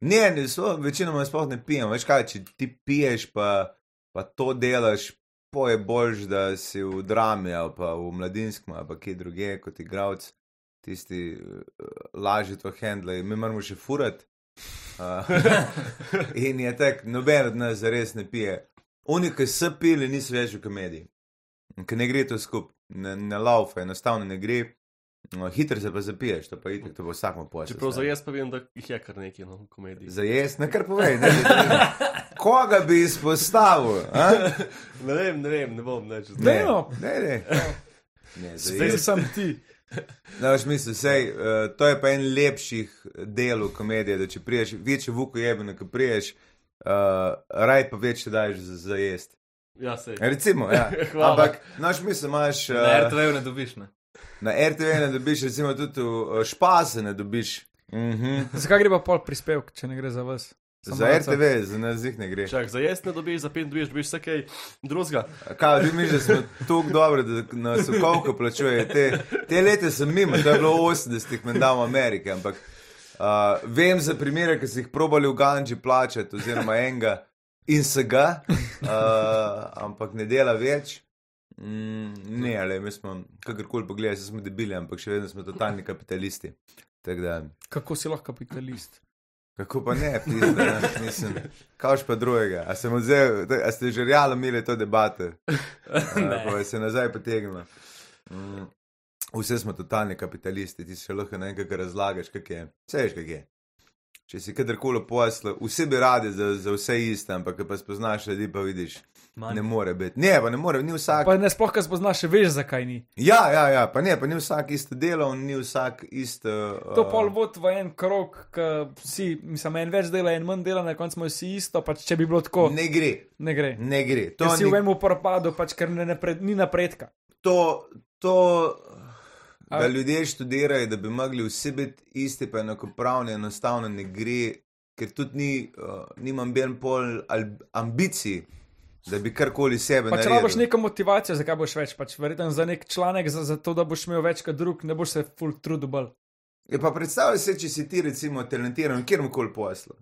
Ne, ne so, večinoma sploh ne pijem. Veš kaj, če ti piješ, pa, pa to delaš po je boljš, da si v drami ali pa v mladinskem ali pa kje druge kot igravc, tisti uh, lažje to handle, mi moramo še furati. Uh, in je tak, noben od nas zares ne pije. Oni, ki so pili, niso več v komediji. Ker ne gre to skupaj, ne, ne laufa, enostavno ne gre. No, hitro se pa zapiješ, to pa itek, to bo vsakmo pojasnil. Čeprav za jaz pa vem, da jih je kar nekaj no, v komediji. Za jaz, ne kar povej. Ne, ne, ne. Koga bi izpostavil? a? Ne vem, ne vem, ne bom več. Ne, ne, ne. ne za Zdaj sem ti. No, v smislu, sej, uh, to je pa en lepših delov komedije, da če priješ, večje vuko jebeno, ko priješ, uh, raj pa večje daješ za, za jesti. Ja, sej. Recimo, ja. Ampak, no, v smislu imaš. Uh, Na RTV ne dobiš, ne. Na RTV ne dobiš, recimo tudi v uh, špase ne dobiš. Mhm. Zakaj gre pa pol prispevek, če ne gre za vas? Samo Za. RTV, za nas jih ne gre. Čak, za jaz ne dobiš, za pet dobiš, dobiš vse kaj drugega. Kaj, vi misliš, da smo tako dobri, da nas okolko plačuje. Te, te leta sem mimo, to je bilo 80-ih, menda v Ameriki, ampak uh, vem za primere, ki so jih probali v Ganji plačati, oziroma enega in se ga, uh, ampak ne dela več. Mm, ne, ali mi smo, kakorkoli pogledaj, smo debili, ampak še vedno smo totalni kapitalisti. Da, Kako si lahko kapitalist? Kako pa ne, pizda, ne, mislim, kaoš pa drugega. A, sem odzel, a ste že realno imeli to debato? Ne. Pa se nazaj potegnemo. Mm, vse smo totalni kapitalisti, ti še lahko na enkrat razlagaš, kak je. Vse veš, kak je. Če si kadarkoli posla, vsi bi radi za, za vse iste, ampak pa spoznaš ljudi, pa vidiš, Manj. ne more biti. Ne, pa ne more, ni vsak. Pa ne sploh, kaj spoznaš, veš, zakaj ni. Ja, ja, ja, pa ne, pa ni vsak isto delo, ni vsak isto. To uh, pol vod v en krog, ki vsi, mislim, en več dela, en manj dela, na koncu smo vsi isto, pač če bi bilo tako, ne, Ne gre, ne gre. ne gre. To To si ni, v enem propadu, pač ker ne napred, ni napredka. to, to, da A- ljudje študirajo, da bi mogli vsi biti isti, pa enakopravni, enostavno ne gre, ker tudi ni, uh, nimam ben pol ambicij, da bi karkoli sebe Pač naredil. rabiš neko motivacijo, zakaj boš več, pač verjetno za nek članek, za, za to, da boš imel več kot drug, ne boš se full trudil bolj. Je pa predstavljaj si, če si ti recimo talentiran v kjerkoli poslu.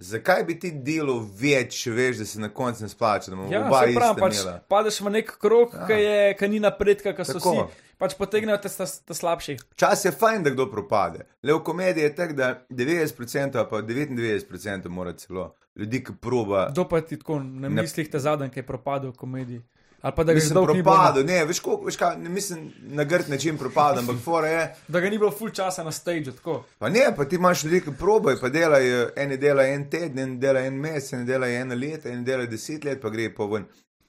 Zakaj bi ti delal več, če veš, da se na koncu ne splača, da bomo Ja, oba se pravi, ista pač imela? padeš v nek krog, Ja. ja. ki, je, ki ni napredka, ki so Tako. vsi, pač potegnejo te, te, te slabši. Čas je fajn, da kdo propade. Le v komediji je tako, da 90% ali pa 99% mora celo ljudi, ki proba. Kdo pa ti tako na Ne- mislih te zadnji, ki je propadel v komediji? Ali pa da ga, ni bilo propadel, ne, veš, koliko, veš kaj, ne mislim na grd način propadel, ampak fora je, da ga ni bilo full časa na stage, tako. pa ne, pa ti imaš ljudi, ki probajo, pa delajo, eni delajo en teden, eni delajo en mesec, eni delajo eno leto, eni delajo deset let, pa gre pa ven.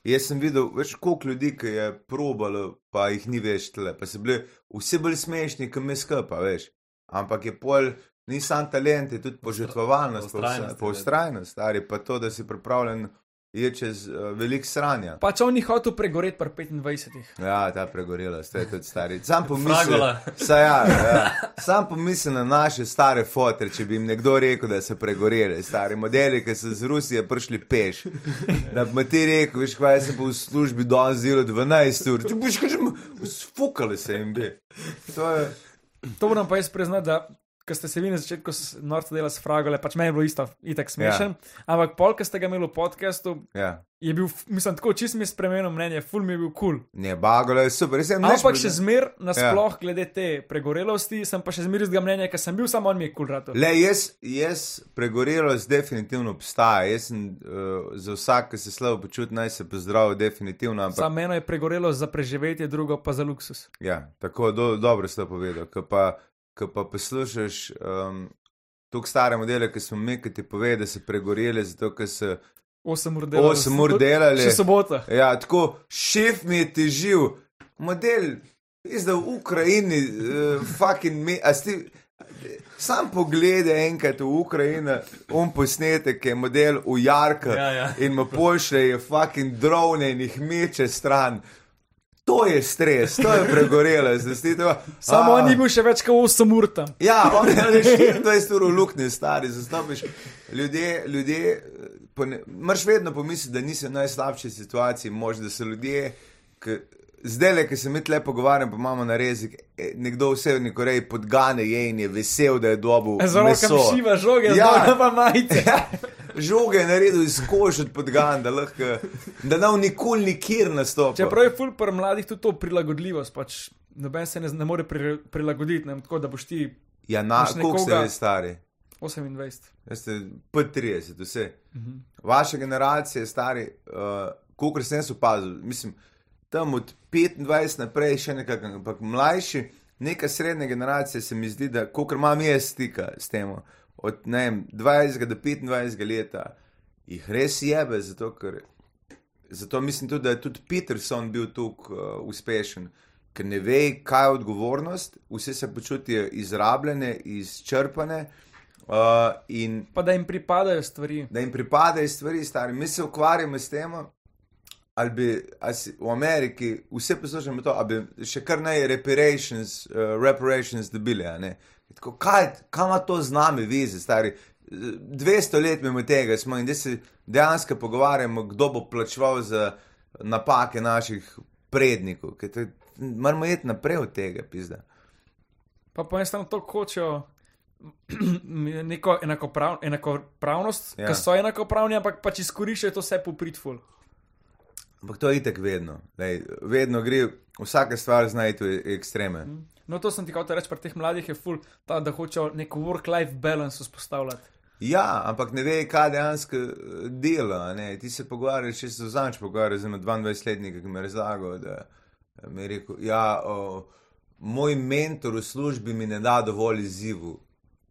Jaz sem videl, veš, koliko ljudi, ki je probalo, pa jih ni več tle, pa so bili vsi bolj smešni, kot mi skupaj, veš. Ampak je pol, ni sam talent, je tudi požrtvovalnost, pa pa ustrajnost, stari, pa to, da si pripravljen je čez uh, velik sranja. Pač on ni hotel pregoreti pri 25. Ja, ta pregorela, ste tudi stari. Sam pomislim, ja, ja. Sam pomislim na naše stare fotre, če bi jim nekdo rekel, da so pregoreli, stari modeli, ki so z Rusije prišli peš. Da bi mi ti rekel, veš, kaj jaz sem bil v službi danes zelo 12 ur, ti boš kažem, sfukali se jim bi. To je, To moram pa jaz priznati, da ko ste se vi na začetku norca delali s fragole, pač meni je bilo isto, itak smešen. Ja. Ampak pol, ko ste ga imeli v podkastu, ja. je bil, mislim, tako čist mi je spremenil mnenje, ful mi je bil kul. Cool. Ne, bagole je super. Jaz sem nič Ampak še zmer, nasploh, ja. glede te pregorelosti, sem pa še zmer iz tega mnenja, ker sem bil samo on mi je kul cool rato. Le, jaz, jaz pregorelost definitivno obstaja. Jaz sem uh, za vsak, ki se slabo počuti, naj se pozdravi, definitivno. Ampak Za meno je pregorelost za preživetje, drugo pa za luksus. Ja, tako do, dobro ste povedali. Ko pa, ko pa poslušaš um, tukaj stare modele, ki smo mi, ki ti pove, da so pregoreli, zato ker so 8 ur delali. 8 ur delali. Še sobota. Ja, tako šef mi je težil, model, zdaj v Ukrajini, uh, fucking me, a si. Sam pogledaj enkrat v Ukrajino, um posnetek, ki je model v Jarka Ja, ja. in mu pošlje je fucking drone in jih meče stran. To je stres, to je pregorelo, zdaj si to. Samo on ni bil še več kot 8 ur tam. Ja, on je že 24 ur v luknji, stari, zastopiš. Ljudje, ljudje, moraš vedno pomisliti, da nisi v najslabši situaciji, možda so ljudje, ki. Zdaj, le, ki se mi tle pogovarjam, pa imamo na rezik, eh, nekdo v Severni Koreji podgane je in je vesel, da je dobil Zelo meso. kam šiva žoge, Ja. zelo pa majice. Ja, žoge je naredil iz kože od podgan, da lahko, da nam nikoli nikjer nastopi. Čeprav je ful pri mladih tudi to prilagodljivost, pač noben se ne, ne more pri, prilagoditi, ne, tako da boš ti Ja, na, koliko ste vi stari? 28. Jaz ste P30, vse. Mhm. Vaša generacija je stari, uh, kolikor sem jaz opazil, mislim, tam od 25 naprej še nekako, ampak mlajši, neka srednja generacija se mi zdi, da kolikor imam jaz stika s tem, od vem, 20 do 25 leta, jih res jebe, zato ker. Zato mislim tudi, da je tudi Peterson bil tukaj uh, uspešen, ker ne ve, kaj je odgovornost, vse se počutijo izrabljene, izčrpane. Uh, in Pa da jim pripadajo stvari. da jim pripadajo stvari, stari. Mi se ukvarjamo s tem, ali bi ali si, v Ameriki vse poslušamo to, ali bi še kar naj reparations, uh, reparations dobili. Tako, kaj, kaj ima to z nami, vizi, stari? 200 let mimo tega smo in da se dejansko pogovarjamo, kdo bo plačeval za napake naših prednikov. Moramo iti naprej od tega, pizda. Pa po eni strani to hočejo neko enakoprav, enakopravnost, Ja. ki so enakopravni, ampak pač izkoriščajo to vse popritful. Ampak to je itek vedno. Lej, vedno gre, vsaka stvar znajti v ekstreme. No, to sem ti hotel reči, pri teh mladih je ful, ta, da hočejo nek work-life balance vzpostavljati. Ja, ampak ne ve, kaj dejansko eh, dela. Ne? Ti se pogovarjaš, če se zanč pogovarjaš z enim 22-letnikom, ki mi je razlagal, da eh, mi je rekel, ja, o, moj mentor v službi mi ne da dovolj izzivu.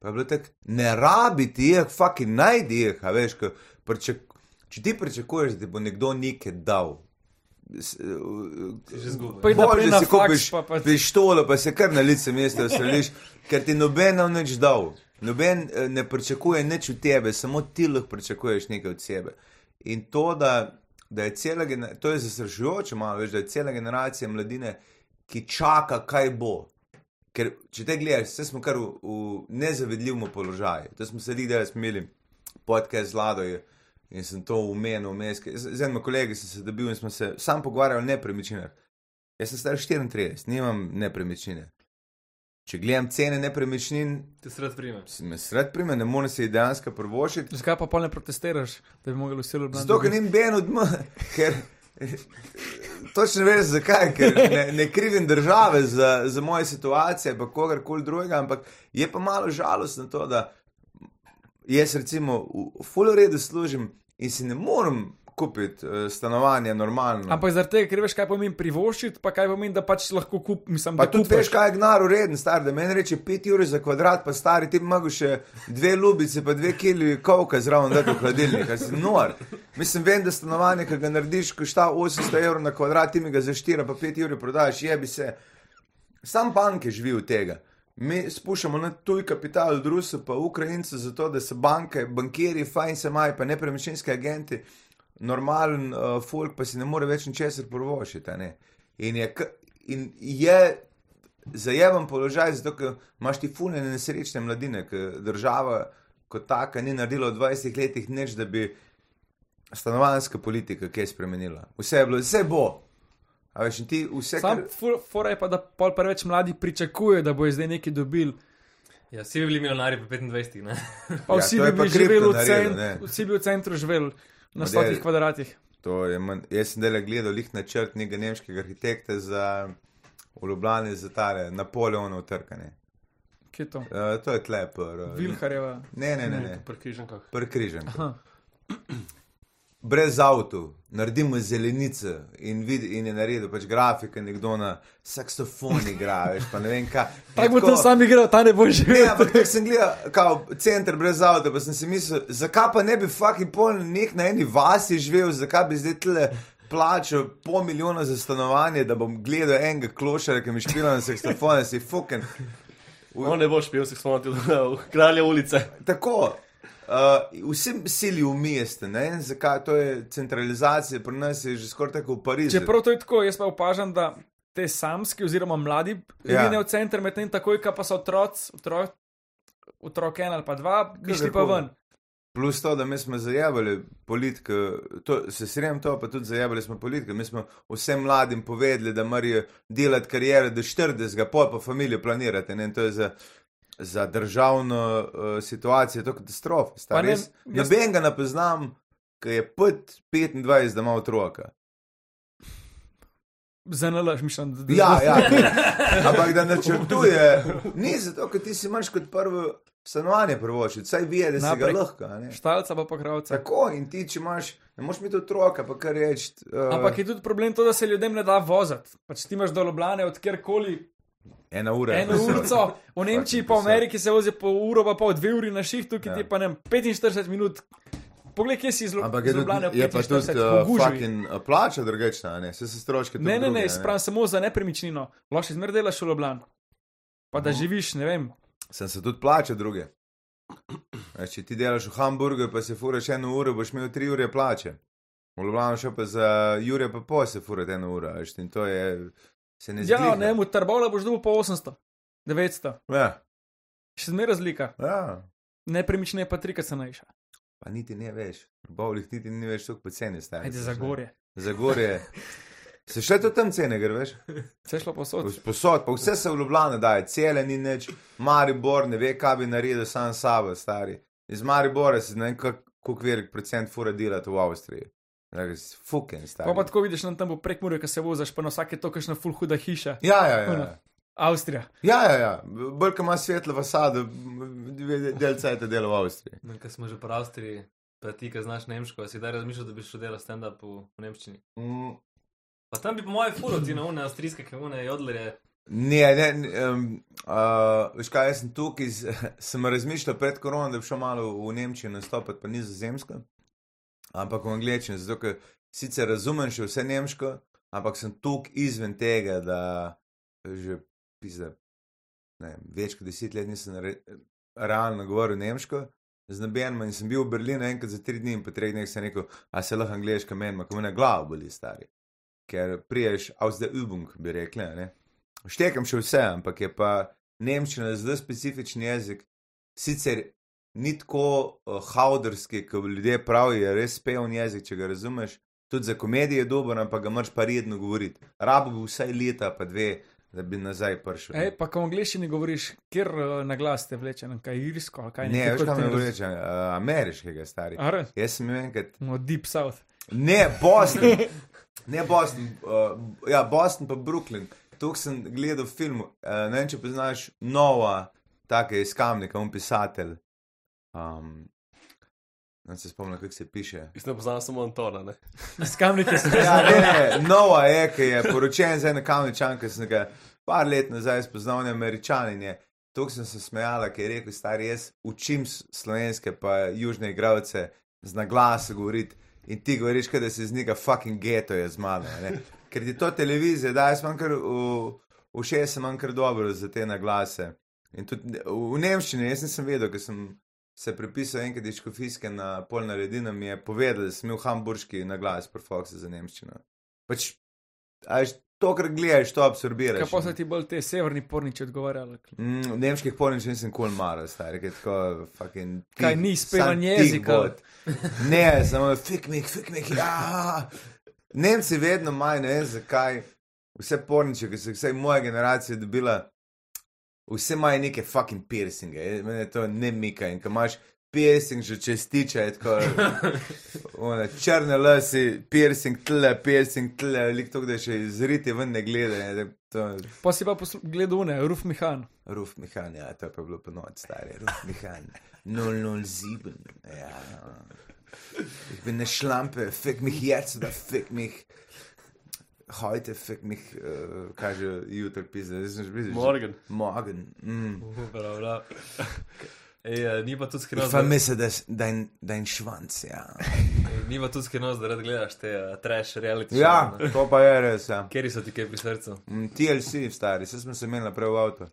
Pa je bilo tako, ne rabi ti jih, fucking najdi jih, a veš, ko pričak, če ti pričakuješ, da ti bo nekdo nekaj dal. Bolj, naprej da si kupiš pa pač- pištolo, pa se kar na lice mesta usrediš, ker ti noben nam nič dal. Noben eh, ne pričakuje nič od tebe, samo ti lahko pričakuješ nekaj od sebe. In to, da, da je cela generacija, to je zastrašujoče malo, veš, da je cela generacija mladine, ki čaka, kaj bo. Ker če te gledaš, vse smo kar v, v nezavedljivem položaju. To smo sedeli, da smo imeli podcast z Lado je- in sem to umenil ker Z, enim kolegom sem se dobil in smo se sam pogovarjali o nepremičninah. Jaz sem star 34, nimam nepremičnine. Če gledam cene nepremičnin, Ti sred prime. se me sred prime, ne morem se dejansko prvošiti. Zakaj pa pol ne protestiraš, da bi mogli vsi ljubljeni? Zato, ker nim ben od mene, ker točno veš zakaj, ker ne, ne krivim države za, za moje situacije, pa kogarkoli drugega, ampak je pa malo žalostno to, da jaz recimo v full redu služim in si ne morem kupiti uh, stanovanja normalno. Ampak zaradi tega, ker veš, kaj pomeni privoščiti, pa kaj pomeni, da pač lahko kup, mislim, Pa da tudi veš, kaj je gnar ureden, star, da meni reče 5 ur za kvadrat, pa stari ti mogel še dve lubice, pa dve kili kovka zraven dati v hladilnik, kaj si nor. Mislim, vem, da stanovanje, ki ga narediš, košta 800 evrov na kvadrat, ti mi ga za 4 pa 5 ur prodaš, jebi se. Sam banke živi od tega. Mi spuščamo na tuj kapital od Rusov, pa Ukrajincev, zato da se banke, bankiri, fajn se imajo, pa nepremičninski agenti, normalen uh, folk pa si ne more več ničesar ne. In je, in je zajeven položaj, zato ker imaš ti fulne nesrečne mladine, ker država kot taka ni naredila v 20 letih nič, da bi stanovanska politika kaj spremenila. Vse je bilo, vse bo. A veš, in ti vse, Sam kar... fora je pa, da pol preveč mladi pričakuje, da bo zdaj nekaj dobil. Ja, vsi bi bili milijonari po 25, ne? Pa Ja, vsi to bi živeli v, kripto cen, naredil, ne. vsi bi v centru živeli na Ma stotih kvadratih. To je manj, jaz sem delal gledal lih načrt nekega nemškega arhitekta za v Ljubljani za tale Napoleonov trkanje. Kje je to? Uh, to je tlepr. Uh, Vilharjeva. ne, ne, ne, ne. Pri križankah. Prekrižen. Aha. Brez avtu, naredimo zelenice in, vid, in je naredil pač grafike, nekdo na saksofon igra, veš, pa ne vem kaj. Tako bo to sam igral, ta ne bo živel. ampak tako sem gledal, kao center brez avta, pa sem si mislil, zakaj pa ne bi fucking pol nek na eni vasi živel, zakaj bi zdaj tle plačal pol milijona za stanovanje, da bom gledal enega klošara, ki mi špila na saksofon, si fucking. On ne boš pil, se spomnil v kralje ulice. Tako. Uh, vsi sili v mestu, ne zakaj, to je centralizacija, pri nas je že skoraj tako v Parizu. Čeprav to je tako, jaz pa opažam, da te samski oziroma mladi Ja. vidijo v center, medtem takoj, ko pa so otroci, otrok, otrok en ali pa dva, bi šli pa ven. Plus to, da mi smo zajabali politiko, to, se srem to, pa tudi zajabali smo politiko. Mi smo vsem mladim povedali, da morajo delati kariero do 40, pol pa familijo planirati. Ne? In to je za za državno uh, situacijo to katastrofa. Pa Stari, ne- jaz jaz- noben ga ne poznam, ki je pod 25, da ima otroka. Za nalaž, mislim, da Ja, ja, ampak da načrtuje, ni zato, ker ti si imaš kot prvo stanovanje prvočiti, saj vije, da si Naprej. ga lahko. a ne. Štalca pa kravca. Tako in ti, če imaš, ne moš imeti otroka, pa kar reči. Uh, Ampak je tudi problem to, da se ljudem ne da voziti. Pač ti imaš do Ljubljane od kjerkoli ena ura. eno urico, v Nemčiji pa v. Ameriki se vozi po uro, pa pol dve uri na šihtu, ki Ja. ti pa ne vem, 45 minut. Poglej, kje si Ampak iz je, pa tudi 45, uh, fucking uh, plača drugačna, ne? Vse se stroške tudi Ne, ne, druge, ne, spravim samo za nepremičnino. Lahko izmer delaš v Ljubljani. Pa da Mhm. živiš, ne vem. Sem se tudi plača druge. Veš, Če ti delaš v Hamburgu, pa se furaš eno uro, boš imel tri ure plače. V Ljubljano še pa za Jure pa pol se fura eno uro, veš, in to je, se ne zdi. Ja, ne, v Trbovla boš dobil po 800, 900. Ja, Še zmer razlika. ja, Nepremičnina je pa trikrat cenejša. pa niti ne veš. V Bovlih niti ni več tako poceni stari. Ajde za gorje. Za gorje. Se še to tam cene, gre veš? Je šlo posod. Posod, pa vse se v Ljubljano daje, cele ni nič, Maribor ne ve, kaj bi naredil sam sabo, stari. Iz Maribora si ne vem, kako velik procent fura delati v Avstriji. Fuken, stari. Pa pa tako vidiš, nam tam bo prek Mure, ko se voziš, pa na vsake to, kakšna full huda hiša. Ja, ja, ja. Ono. ja. Avstrija. Ja, ja, ja. bolj ko ima svetlo fasado, del cajt dela v Avstriji. No, Ker smo že po Avstriji, pa ti, ki znaš nemško, si daj razmišljal, da bi šel delati stand-up v, v Nemščini. Mm, Pa tam bi po mojem furo ti na une avstrijske kemune jodlerje. Ne, ne, ne um, uh, veš kaj, jaz sem tukaj, sem razmišljal pred koronom, da bi šel malo v Nemčijo nastopati, pa nizozemsko, ampak v angleščini, zato ker sicer razumem še vse nemško, ampak sem tukaj izven tega, da že pizda, ne, več kot deset let nisem re, realno govoril nemško. Z nobenim in sem bil v Berlinu enkrat za tri dni in po treh dneh sem rekel, a se lahko angliško menim, ko me na glavo boli stari. Ker priješ aus der Übung, bi rekli. Ne? Štekam še vse, ampak je pa nemščina zelo specifičen jezik. Sicer ni tako uh, hauderski, kot ljudje pravijo, je res peven jezik, če ga razumeš. Tudi za komedijo je dober, ampak ga moraš pa redno govoriti. Rabo bi vsaj leta, pa dve, da bi nazaj prišel. Ej, pa ko v angliščini govoriš, kjer uh, na glas te vleče, ne, kaj irsko, ali kaj ne, nekaj veš, me raz- reče, uh, ameriškega stari. Are? Jaz sem enkrat No, Deep South. Ne, Boston. Ne, Boston, uh, ja, Boston pa Brooklyn. Tu sem gledal film, uh, ne vem, če poznaš Nova, tako iz Kamnika, on pisatelj. Um, ne se spomnim, kako se piše. Jaz ne poznam samo Antona. Ne? S kamnike se Ja, ne, ne, Nova je, ki je poročen z eno kamničanko, ki sem ga par let nazaj spoznal, ne američanin. Tukaj sem se smejala, ker je rekel, stari, jaz učim slovenske pa južne igravce z naglasom govoriti. In ti govoriš, da si z njega fucking geto je z mano. a ne. Ker ti to televizija, da jaz imam kar v, v šest, imam kar dobro za te naglase. In tudi v, v Nemščini, jaz nisem vedel, ker sem se prepisal enkrat iz Škofijske na pol naredino, mi je povedal, da sem imel hamburški naglas pri Foxu za Nemščino. Pač, a veš, to, kar gledaš, to absorbiraš. Kaj pa so ti bolj te severni porniči odgovarjali? Mm, nemških pornič nisem kul cool mara, stari, ki je tako fucking. tih- Kaj ni spevan sam jezik, tih bod. Ne, samo fik mik, fik mik, ja. Nemci vedno imajo, ne vem zakaj, vse porniče, ki so jih vsaj moja generacija dobila, vse imajo neke fucking piercinge, meni je to ne mika in ko imaš piercing že čez tiče, je tako, one, črne lasi, piercing tle, piercing tle, lik to, da še izriti ven ne gleda, je to Pa si pa gledal une, Ruf Mihan. Ruf Mihan, ja, to je pa bilo pa noč, stari, Ruf Mihan, 007, ja. Ich bin eine Schlampe, fick mich jetzt oder fick mich heute, fick mich, uh, kaže jutro pisa, zdaj sem že bil. Morgen. Morgen. Mm. Prav, prav. Ej, ni pa tudi skrivnost, da, vermisse das, dein, dein Schwanz, ja. ej, ni pa tudi skrivnost, da rad gledaš te uh, trash reality. Ja, show, to pa je res, ja. Kjeri so ti kaj pri srcu? Mm, TLC, stari, vse smo se imeli naprej v avtu.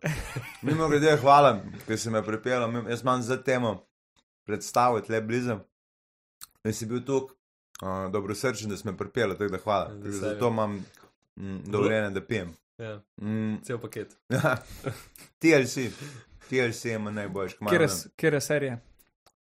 Mimo grede, hvala, ker si me pripeljal, jaz imam za temo predstaviti le blizu. In si bil tukaj, uh, dobro srčen, da si me pripeljal, tako da hvala. Tako da. Zato imam mm, dovoljenje, da pijem. Ja, Mm, cel paket. ja. TLC, TLC ima najboljši, kmalo. kjer je serija?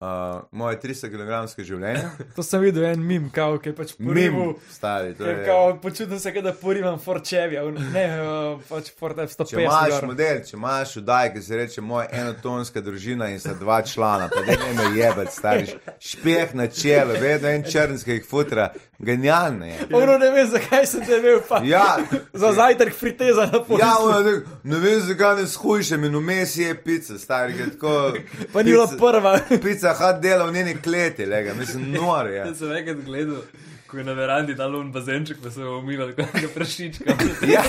Uh, moje 300 kg življenje. To sem videl, en mim, kao, ki je pač porival. stari, to je. kao, počutim se, da porivam Forčevja, ne, uh, pač Ford F-150. Če imaš gor. model, če imaš vdaj, ki se reče moja enotonska družina in sta dva člana, pa da ne me jebati, stari, špeh na čelo, vedno en črnskih futra, genialno je. Ono ne vem, zakaj sem te imel, pa Ja, za zajtrk friteza na pol. ja ono, ne, ne vem, zakaj ne skušam in vmes je pica, stari, je tako. pa ni bila prva. Pica, had dela v njeni kleti, lega, mislim, nor je. Jaz sem enkrat gledal, ko je na verandi dal un bazenček, pa se je umival, kot nekega prašička. Ja,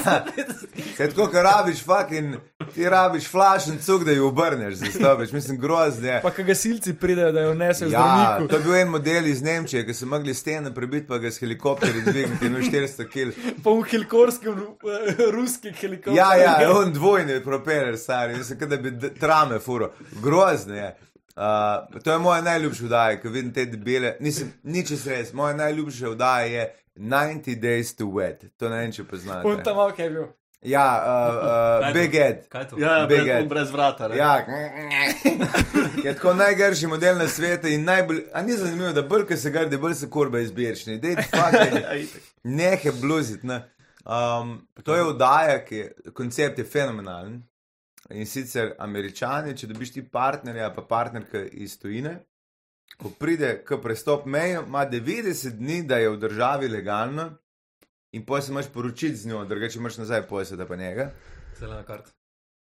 Kaj tako, ko rabiš fucking, ti rabiš flašen cuk, da jo obrneš, zastopiš, mislim, grozno je. Pa kaj gasilci pridejo, da jo nesejo Ja, zdravniku. to je bil en model iz Nemčije, ki so mogli stene prebiti, pa ga s helikopterji dvigniti, no 400 kg. Pa v helikopterskem, uh, ruski helikopter. Ja, ja, on dvojni propeler, stari, mislim, kot da bi trame furo. Grozno je. Uh, to je moja najljubša vdaja, ko vidim te debele. Nisem, nič res, moja najljubša vdaja je 90 Days to Wet. To ne vem, če poznate. Un tam ok je bil. Ja, uh, uh? Big Ed. To? Ja, Big brez, Ed. brez vrata. ne. Ja, je tako najgrši model na svetu in najbolj. A ni zanimivo, da bolj, ko se grdi, bolj se kurba izbirčni. Dej, fucking, Ja, nehe bluzit. Ne. Um, to je vdaja, ki je, koncept je fenomenalen. In sicer američani, če dobiš ti partnerja, pa partnerka iz tujine, ko pride k prestop mejo, ima 90 dni, da je v državi legalno, in potem se imaš poročiti z njo, drugače imaš nazaj pojasniti pa njega. Zelena karta.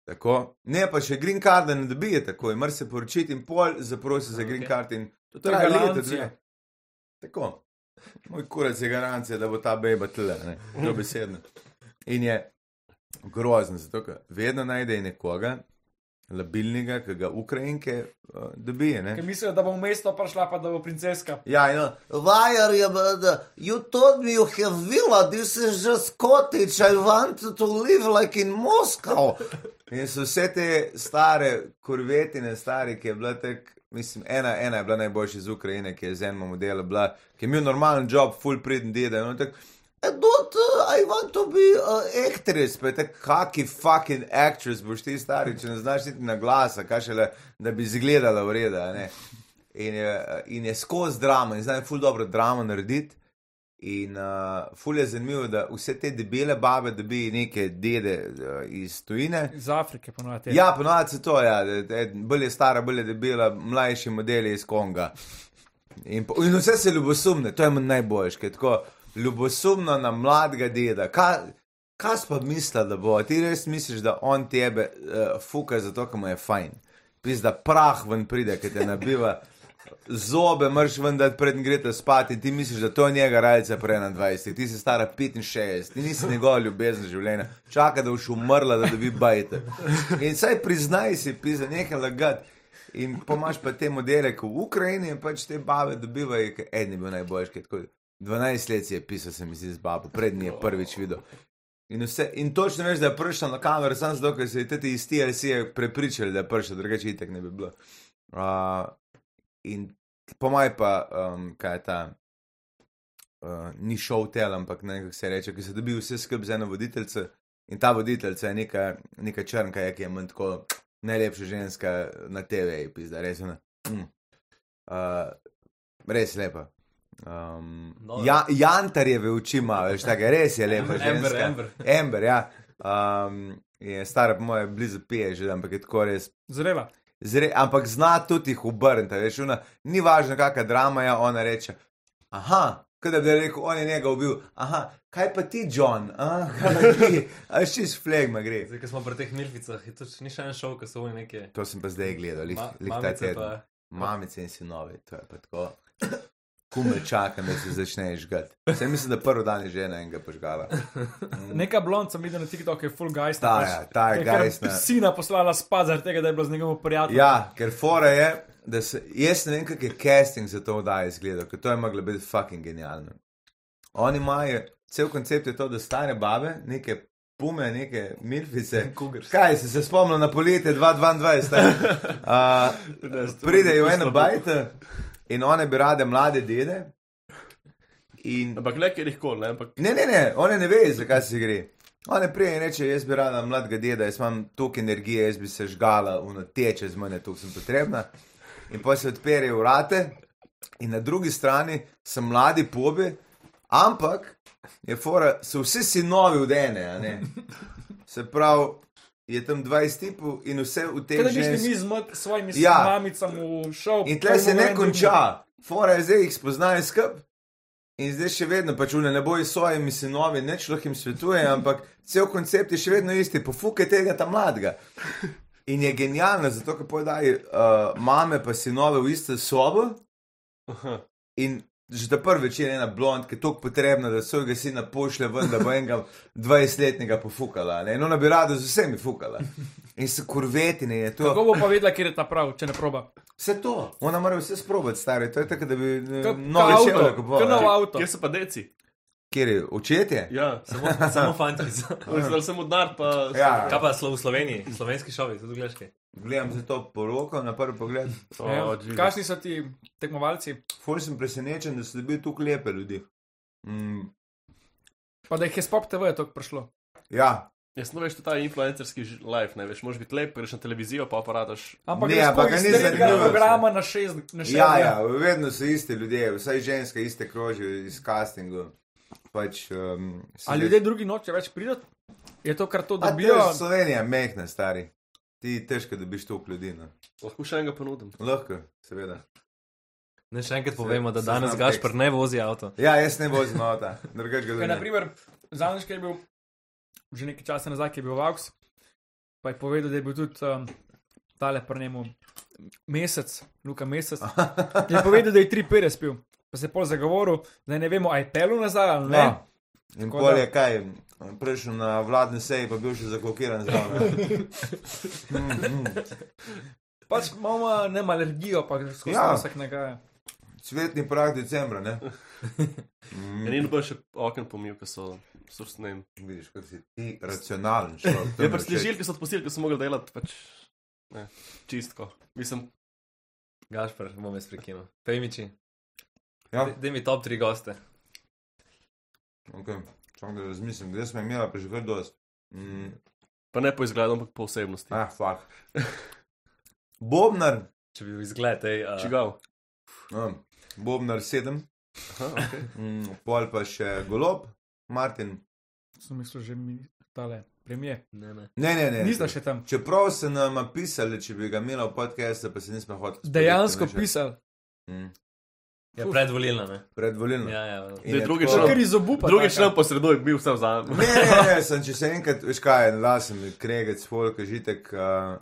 Tako. Ne, pa še green card ne dobije tako, in moraš se poročiti in pol zaprosi za green card. In to je traja leto, garancija. dve. Tako. Moj kurac je garancija, da bo ta beba tle, ne, dobesedno. In je grozen, zato ker vedno najde nekoga, labilnega, ki ga Ukrajinke uh, dobije. Ne. Ker mislijo, da bo v mesto prišla, pa da bo princeska. Ja, in on, why are you, told me you have villa, this is just cottage, I want to live like in Moscow. In so vse te stare kurvetine, stare, ki je bila tek, mislim, ena, ena je bila najboljša iz Ukrajine, ki je z enim modelom bila, ki je imel normalen job, full priden deda. In on I don't, uh, I want to be uh, actress, pa tak, kaki fucking actress boš ti stari, če ne znaš niti na glasa, kašele, da bi izgledala v redu, a ne. In je, in je skozi dramo, in zdaj je ful dobro dramo narediti. In uh, ful je zanimivo, da vse te debele babe dobi neke dede uh, iz tujine. Iz Afrike ponovadi. Ja, ponovadi se to, ja, da, da, bolj je stara, bolj je debela, mlajši modeli iz Konga. In, in vse se ljubosumne, to je najboljše, tako ljubosumno na mladega deda. Kaj, kaj pa misli, da bo? Ti res misliš, da on tebe uh, fuka zato, ker mu je fajn. Pis, da prah ven pride, ki te nabiva. Zobe mrš ven, da predn greste spati in ti misliš, da to je njega rajca pre 21, ti si stara 65, ti nisi njegova ljubezen življenja, čaka, da boš umrla, da dobi bajte. In saj priznaj si, pisa, nekaj lagat. In pomaž pa te modele, ko v Ukrajini in pač te bave dobivajo, ker en je bil najboljši, ki tako 12 let si je pisal, se mi zdi z babo, prednji je prvič videl. In, vse, in točno veš, da je prišel na kamero, samo zato, ker se je ti iz TLC je prepričali, da je prišel, drugače itek ne bi bilo. Uh, in po maj pa, um, kaj je ta, uh, ni šov tel, ampak ne, kako se reče, ki se dobi vse skupaj z eno voditeljico. In ta voditeljica je neka, neka črnka, je, ki je manj tako najlepša ženska na TV, pizda, res je. Mm. Uh, res lepa. Um, No. ja, Jantarjeve oči ima, veš, tako res je lepa Amber, ženska. Amber. Ember, ja. Um, je stara, po mojem, blizu pije že, ampak je tako res. Zrela. Zre, ampak zna tudi jih obrniti, veš, ona, ni važno, kakšna drama je, ona reče. Aha, kot da bi rekel, on je njega ubil. Aha, kaj pa ti, John? Aha, kaj pa ti? A še čez flegma gre. Zdaj, ko smo pri teh milficah, je to še ni še en šov, ko so oni neke. To sem pa zdaj gledal, lih, Ma, lih ta teden. pa. Mamice in sinovi, to je pa tako. Kume čakam, da se začne žgati. Sem mislim, da prvi dan je žena enega požgala. Neka blond sem videl na TikToku, je full guys. Ta je, ta je gajsna. Sina poslala spat zaradi tega, da je bila z njegovim prijateljem. Ja, ker fora je, da se, jaz ne vem, kak je casting za to vdaje izgledal, ker to je moglo biti fucking genialno. Oni imajo, cel koncept je to, da stare babe, neke pume, neke milfice. Kugers. Kaj si se spomnil na poletje 2022? Uh, pridejo v eno bajto in one bi rade mlade dede. In Ampak le, ker jih kol, ne, ampak Ne, ne, ne, one ne ve, zakaj se gre. One prije reče, jaz bi rada mladega deda, jaz imam toliko energije, jaz bi se žgala, uno teče z mene, tu sem potrebna. in pa se odpirajo vrate, in na drugi strani so mladi pobi, ampak je fora, so vsi sinovi vdene, a ne. Se pravi, je tam 20 tipov in vse v tem bi šli mi z mat- svojimi Ja. mamicami v šov. In tle se ne konča, fora je zdaj jih spoznali skup. In zdaj še vedno pač ne bojo s svojimi sinovi, neč lahko jim svetuje, ampak cel koncept je še vedno isti, pofuke tega tam mladega. In je genialno, zato ker podaji uh, mame pa sinove v isto sobo. In že ta prvi večer je ena blond, ki je tako potrebna, da svojega sina pošlje ven, da bo enega 20-letnega pofukala. Ne? In ona bi rada z vsemi fukala. In se kurvetine je to. Kako bo pa vedela, kje je ta prav, če ne proba? Vse to, ona mora vse sprobati, stari. To je tako, da bi eh, Kot nove avto, čevlje kot nov avto. Kje so pa deci? Kjer je očetje? Ja, Samo, samo fanti. zdaj sem udar, pa. Ja. Kaj pa slo v Sloveniji, slovenski šovi, tudi gledaš kaj? Gledam za to poroko na prvi pogled. O, Ja. Kakšni so ti tekmovalci? Ful sem presenečen, da so dobili tukaj lepe ljudi. Mm, Pa da jih je spop TV tako prišlo. ja, Jaz ne veš, to je ta influencerski life, ne veš, moraš biti lep, greš na televizijo, pa aparataš. Ampak Ne, ne, ampak ni iz tega zanimivo, programa na šest, na šest. ja, ja, vedno so isti ljudje, vsaj ženske iste krožijo iz castingu. Pač, um, si A že- ljudje drugi noče več prideti? Je to, kar to dobijo? to je Slovenija, mehna, stari. Ti težko dobiš toliko ljudi. No. Lahko še enega ponudim. Lahko, seveda. Ne, še enkrat povemo, da se danes Gašpr tekst. ne vozi avto. Ja, jaz ne vozim avta, drugače ga Kaj, ne. naprimer, zadnjič, ki je bil, že nekaj časa nazaj, ki je bil Vaux, pa je povedal, da je bil tudi um, tale pri njemu mesec, Luka mesec. Je povedal, da je tri pere spil. Pa se je pol zagovoril, da ne vemo, aj pelu nazaj ali ne. Ja. In Tako pol da- je kaj, prišel na vladne seji, pa bil še zaklokiran zraven. Mm, mm. Pač imamo ne alergijo, pa skozi Ja. ja. vsak nekaj. Cvetni prah decembra, ne? Mm, Ja, ni noben še okno pomil, ker so, so ne vem. vidiš, kako si ti racionalen. človek, to Je mi pač sližil, ki so odpustili, ki so mogli delati, pač, ne, čistko. Mislim, Gašpr, bom jaz prekinil. Pejmiči, Ja, daj mi top 3 goste. okay. Čakaj, da razmislim, kdaj smo imeli, kar dost. Mm, pa ne po izgledu, ampak po osebnosti. ah, fuck. Bobnar, Če bi bil izgled, ej, uh, Čigav. um, Bobnar 7, Aha, okay. mm, pol pa še Golob, Martin. Sem mislil, že mi tale premije. ne, ne. Ne, ne, ne. Nista še tam. Čeprav so nam pisali, če bi ga imela v podkastu, pa se nismo hoteli. Dejansko spodbuditi, pisal. Mm, Ja, predvolilna, ne. predvolilno. Ja, ja. In je drugi član. Ker iz obupa. Drugi taka. član posreduje, bil sem za. Ne, ne, ne, sem, če se enkrat, veš kaj, da sem kregec, folk, žitek, uh,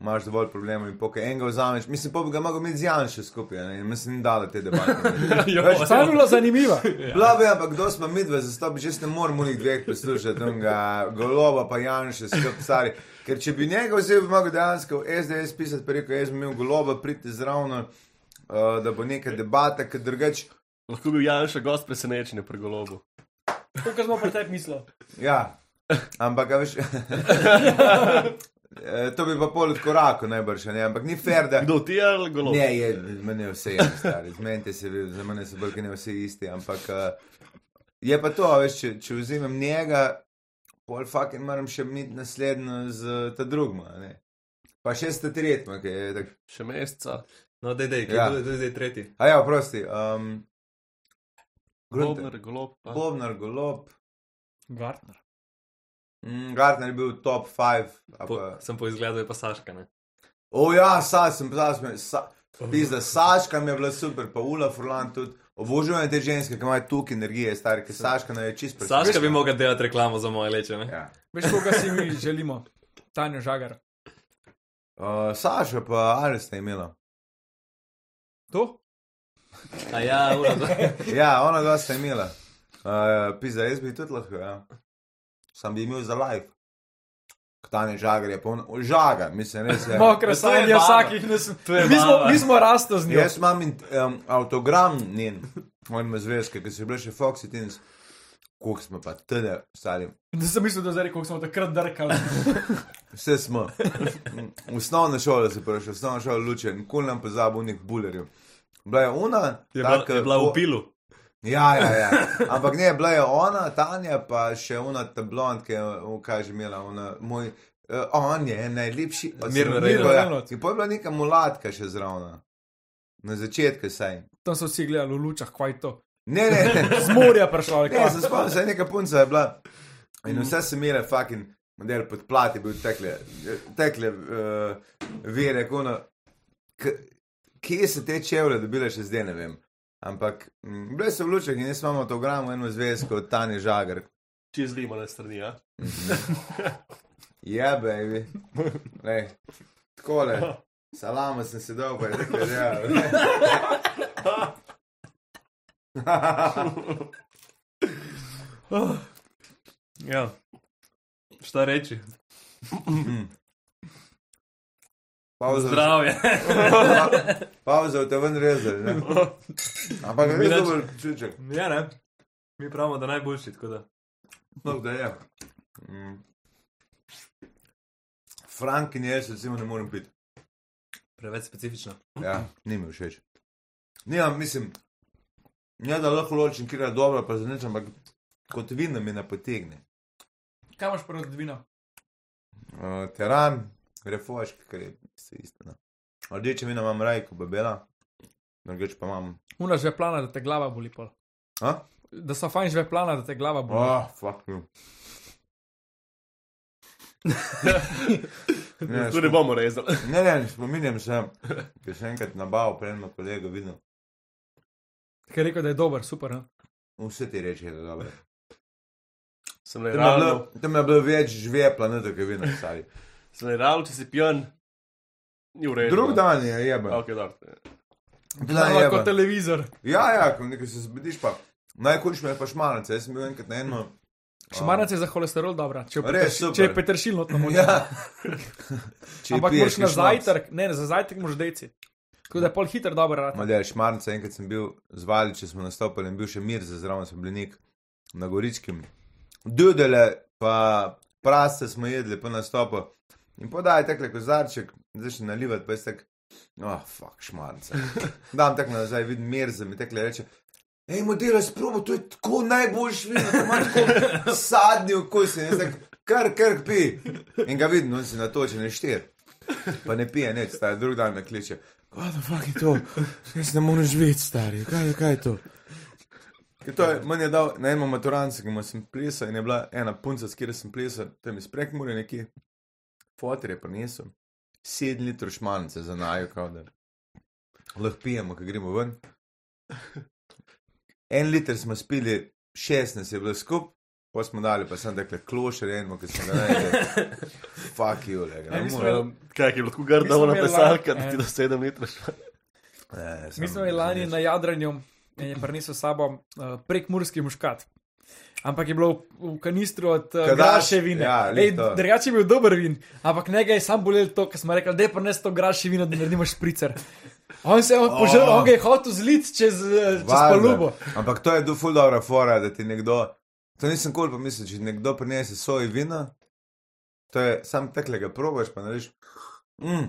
imaš dovolj problemov in pokaj enega vzameš. Mislim, pa bi ga mogel imeti z Janšem skupaj, ne, in mislim, dala te debate. Sam je bila zanimiva. Bila bi, ampak kdo smo midve zastopi, že ne moremo njih dveh poslušati, onega goloba pa Janša skupaj stari. Ker če bi njega vzel, bi mogel dejansko v SDS pisati, pa rekel, jaz bi imel goloba, priti zravno, uh, da bo neka debata, ker drugače. Lahko bi bil Janša gost presenečenja pri golobu. To, kar smo pri tebi mislili. Ja, ampak a veš. Eh, To bi pa pol od koraka najbrž, ne? ampak ni fair, da. Kdo ti je ali golob? Ne, je, meni je vse eno, stari, zmenite se, za mene so bolj ne vsi isti, ampak uh, je pa to, a veš, če, če vzamem njega, pol fucking moram še imeti naslednjo z ta drugma, ne. Pa še sta tretma, ki je tako. Še meseca. No, dej, dej, Ja. kdo je zdaj tretji? A ja, prosti. Um, Gobner, golob. pa- Bobnar, golob. Gartner. Mm, Gartner je bil top 5. Po, sem po izgledu je pa Saška, ne. O ja, sad sem, sad sem, sa, pizda, Saška mi je bila super, pa Ula Furlan tudi. Obožujem te ženske, ki imajo tukaj energije, stari, ki Saška naj je čist Saška bi mogla delati reklamo za moje leče, ne. Ja. Veš, koga si mi želimo? Tanjo žagar. Uh, Saša pa ali ste imela? To? A ja. Ja, ona dva sta imela. Uh, pizda, jaz bi tudi lahko, ja. Sam bi imel za live. Ktane žagar je polno, žaga, mislim, res je. Mokra to je vsakih. Nas... Mi smo, mi smo rasto z njo. Jaz imam in, um, avtogram njen, ima zvezke, ki so bile še Foxy Teens. Koliko smo pa tede stali? Da sem mislil, da zdaj rekel, smo takrat drkali. Vse smo. V osnovno šolo se pravi, v osnovno šolo luče, nikoli nam pozabil nek bulerjev. Bila je ona, Je bila, taka- je bila v pilu. Ja, ja, ja. Ampak ne, bila je ona, Tanja, pa še ona ta blond, ki je, v- kaj že imela, ona, moj, uh, on je najlepši. Mirno. Reynolds. ja. In pa je bila neka mulatka še zraven. Na začetku saj. Tam so vsi gledali v lučah, kaj je to. Ne, ne. Z morja prišlo, ali Ne, kaj. se spomnim, se neka punca je bila in vse se imele fucking model pod plati, bil tekle, tekle uh, vere, kono. Kje se te čevlje dobile še zdaj, ne vem. Ampak mm, bile so v lučah in jaz imam avtogram, eno zvezko od Tani Žagar. Čez limo na strani, ja. Ja, baby. Lej, takole. Salama sem se dal, pa je tako, ja. Ja. Šta reči? Pauza, Zdravje. pauza, te ven rezali, ne? Ampak Mi res reč- dober čuček. ja, ne. Mi pravimo, da najboljši, tako da. No, da je. Mm. Frank in jaz, recimo, ne morem piti. Preveč specifično. Ja, ni mi všeč. Nimam, mislim, ne da lahko ločim, kjer je dobro, pa za nič, ampak kot vino mi ne potegne. Kaj imaš proti vino? Uh, teran, refoški, kar je vse isto. No. Rdeče vino imam rajko, bebela, drugače pa imam. Una že plana, da te glava boli pol. A? Da so fajn že plana, da te glava boli. Oh, fuck you. Ne, Tu ne bomo rezali. Ne, ne, spominjam se, ker sem enkrat nabavil, prejmo kolega videl. Ker je rekel, da je dober, super. Ne? Vse ti reče, da je dobro. Sem Tam je realno, tam je bilo več žvepla, ne tako vino, stari. sem realno, če si pijan, ni v redu. Drug no. dan je, jeba. Ok, dobro. Dan Glava je, kot televizor. Ja, ja, ko nekaj se zbudiš pa. Najhujši mi je pa šmarnice, jaz sem bil enkrat na eno. Šmarnica je za holesterol dobra, če Res, super. če je peteršilno moče. Ja. Če Ampak moraš na ki zajtrk, ne, ne, za zajtrk moraš deci. Tako da je pol hiter dober rad. Malje, šmarnice, enkrat sem bil z Valiče, smo nastopili in bil še mir, zraven sem bil nek na Goričkem. Dudele, pa praste smo jedli po nastopu. In podaj tekle kozarček, zdaj še nalivati, pa je tak, oh, fuck, šmarnice. Dam tako nazaj, vidim mir, za mi tekle reče. Ej, model, sprobo, to je tako najboljši vino, to ima tako sadni okus. In jaz tak, kar, kar pi. In ga vidim, on si natočen, je štir. Pa ne pije, neč, stari, drug dan me kliče. Kaj da fuck je to? Jaz ne morem živeti, stari, kaj, je- kaj je to? To je, meni je dal na enem maturancu, ki mu sem plesal in je bila ena punca, s katero sem plesal, tam iz prekmure neki, fotor je prinesel, sedem litrov šmanice za najo, kao da lahko pijemo, ko gremo ven. En liter smo spili, 16 je bilo skup, pa smo dali pa sem rekli, klošer je eno, ki smo ga najdeli. Fuck you, ne morem. imeli- Kaj je bilo tako grdo, smo ona imeli pesalka, lani- da ti eh. do 7 litrov. Ne, Mi smo imeli lani na jadranju in je prinesel s sabo uh, prek murski muškat. Ampak je bilo v, v kanistru od Kadaš, graše vina. ja, drugače je bil dober vin, ampak njega je sam bolel to, ker smo rekli, da je prinesel to graše vino, da naredimo špricer. On se je oh. požrl, on ga je hotel zlit čez, eh, čez palubo. Ampak to je do ful dobra fora, da ti nekdo. To nisem kul pa mislil, če nekdo prinese svoj vino, to je sam tekle ga probaš, pa narediš. Mm.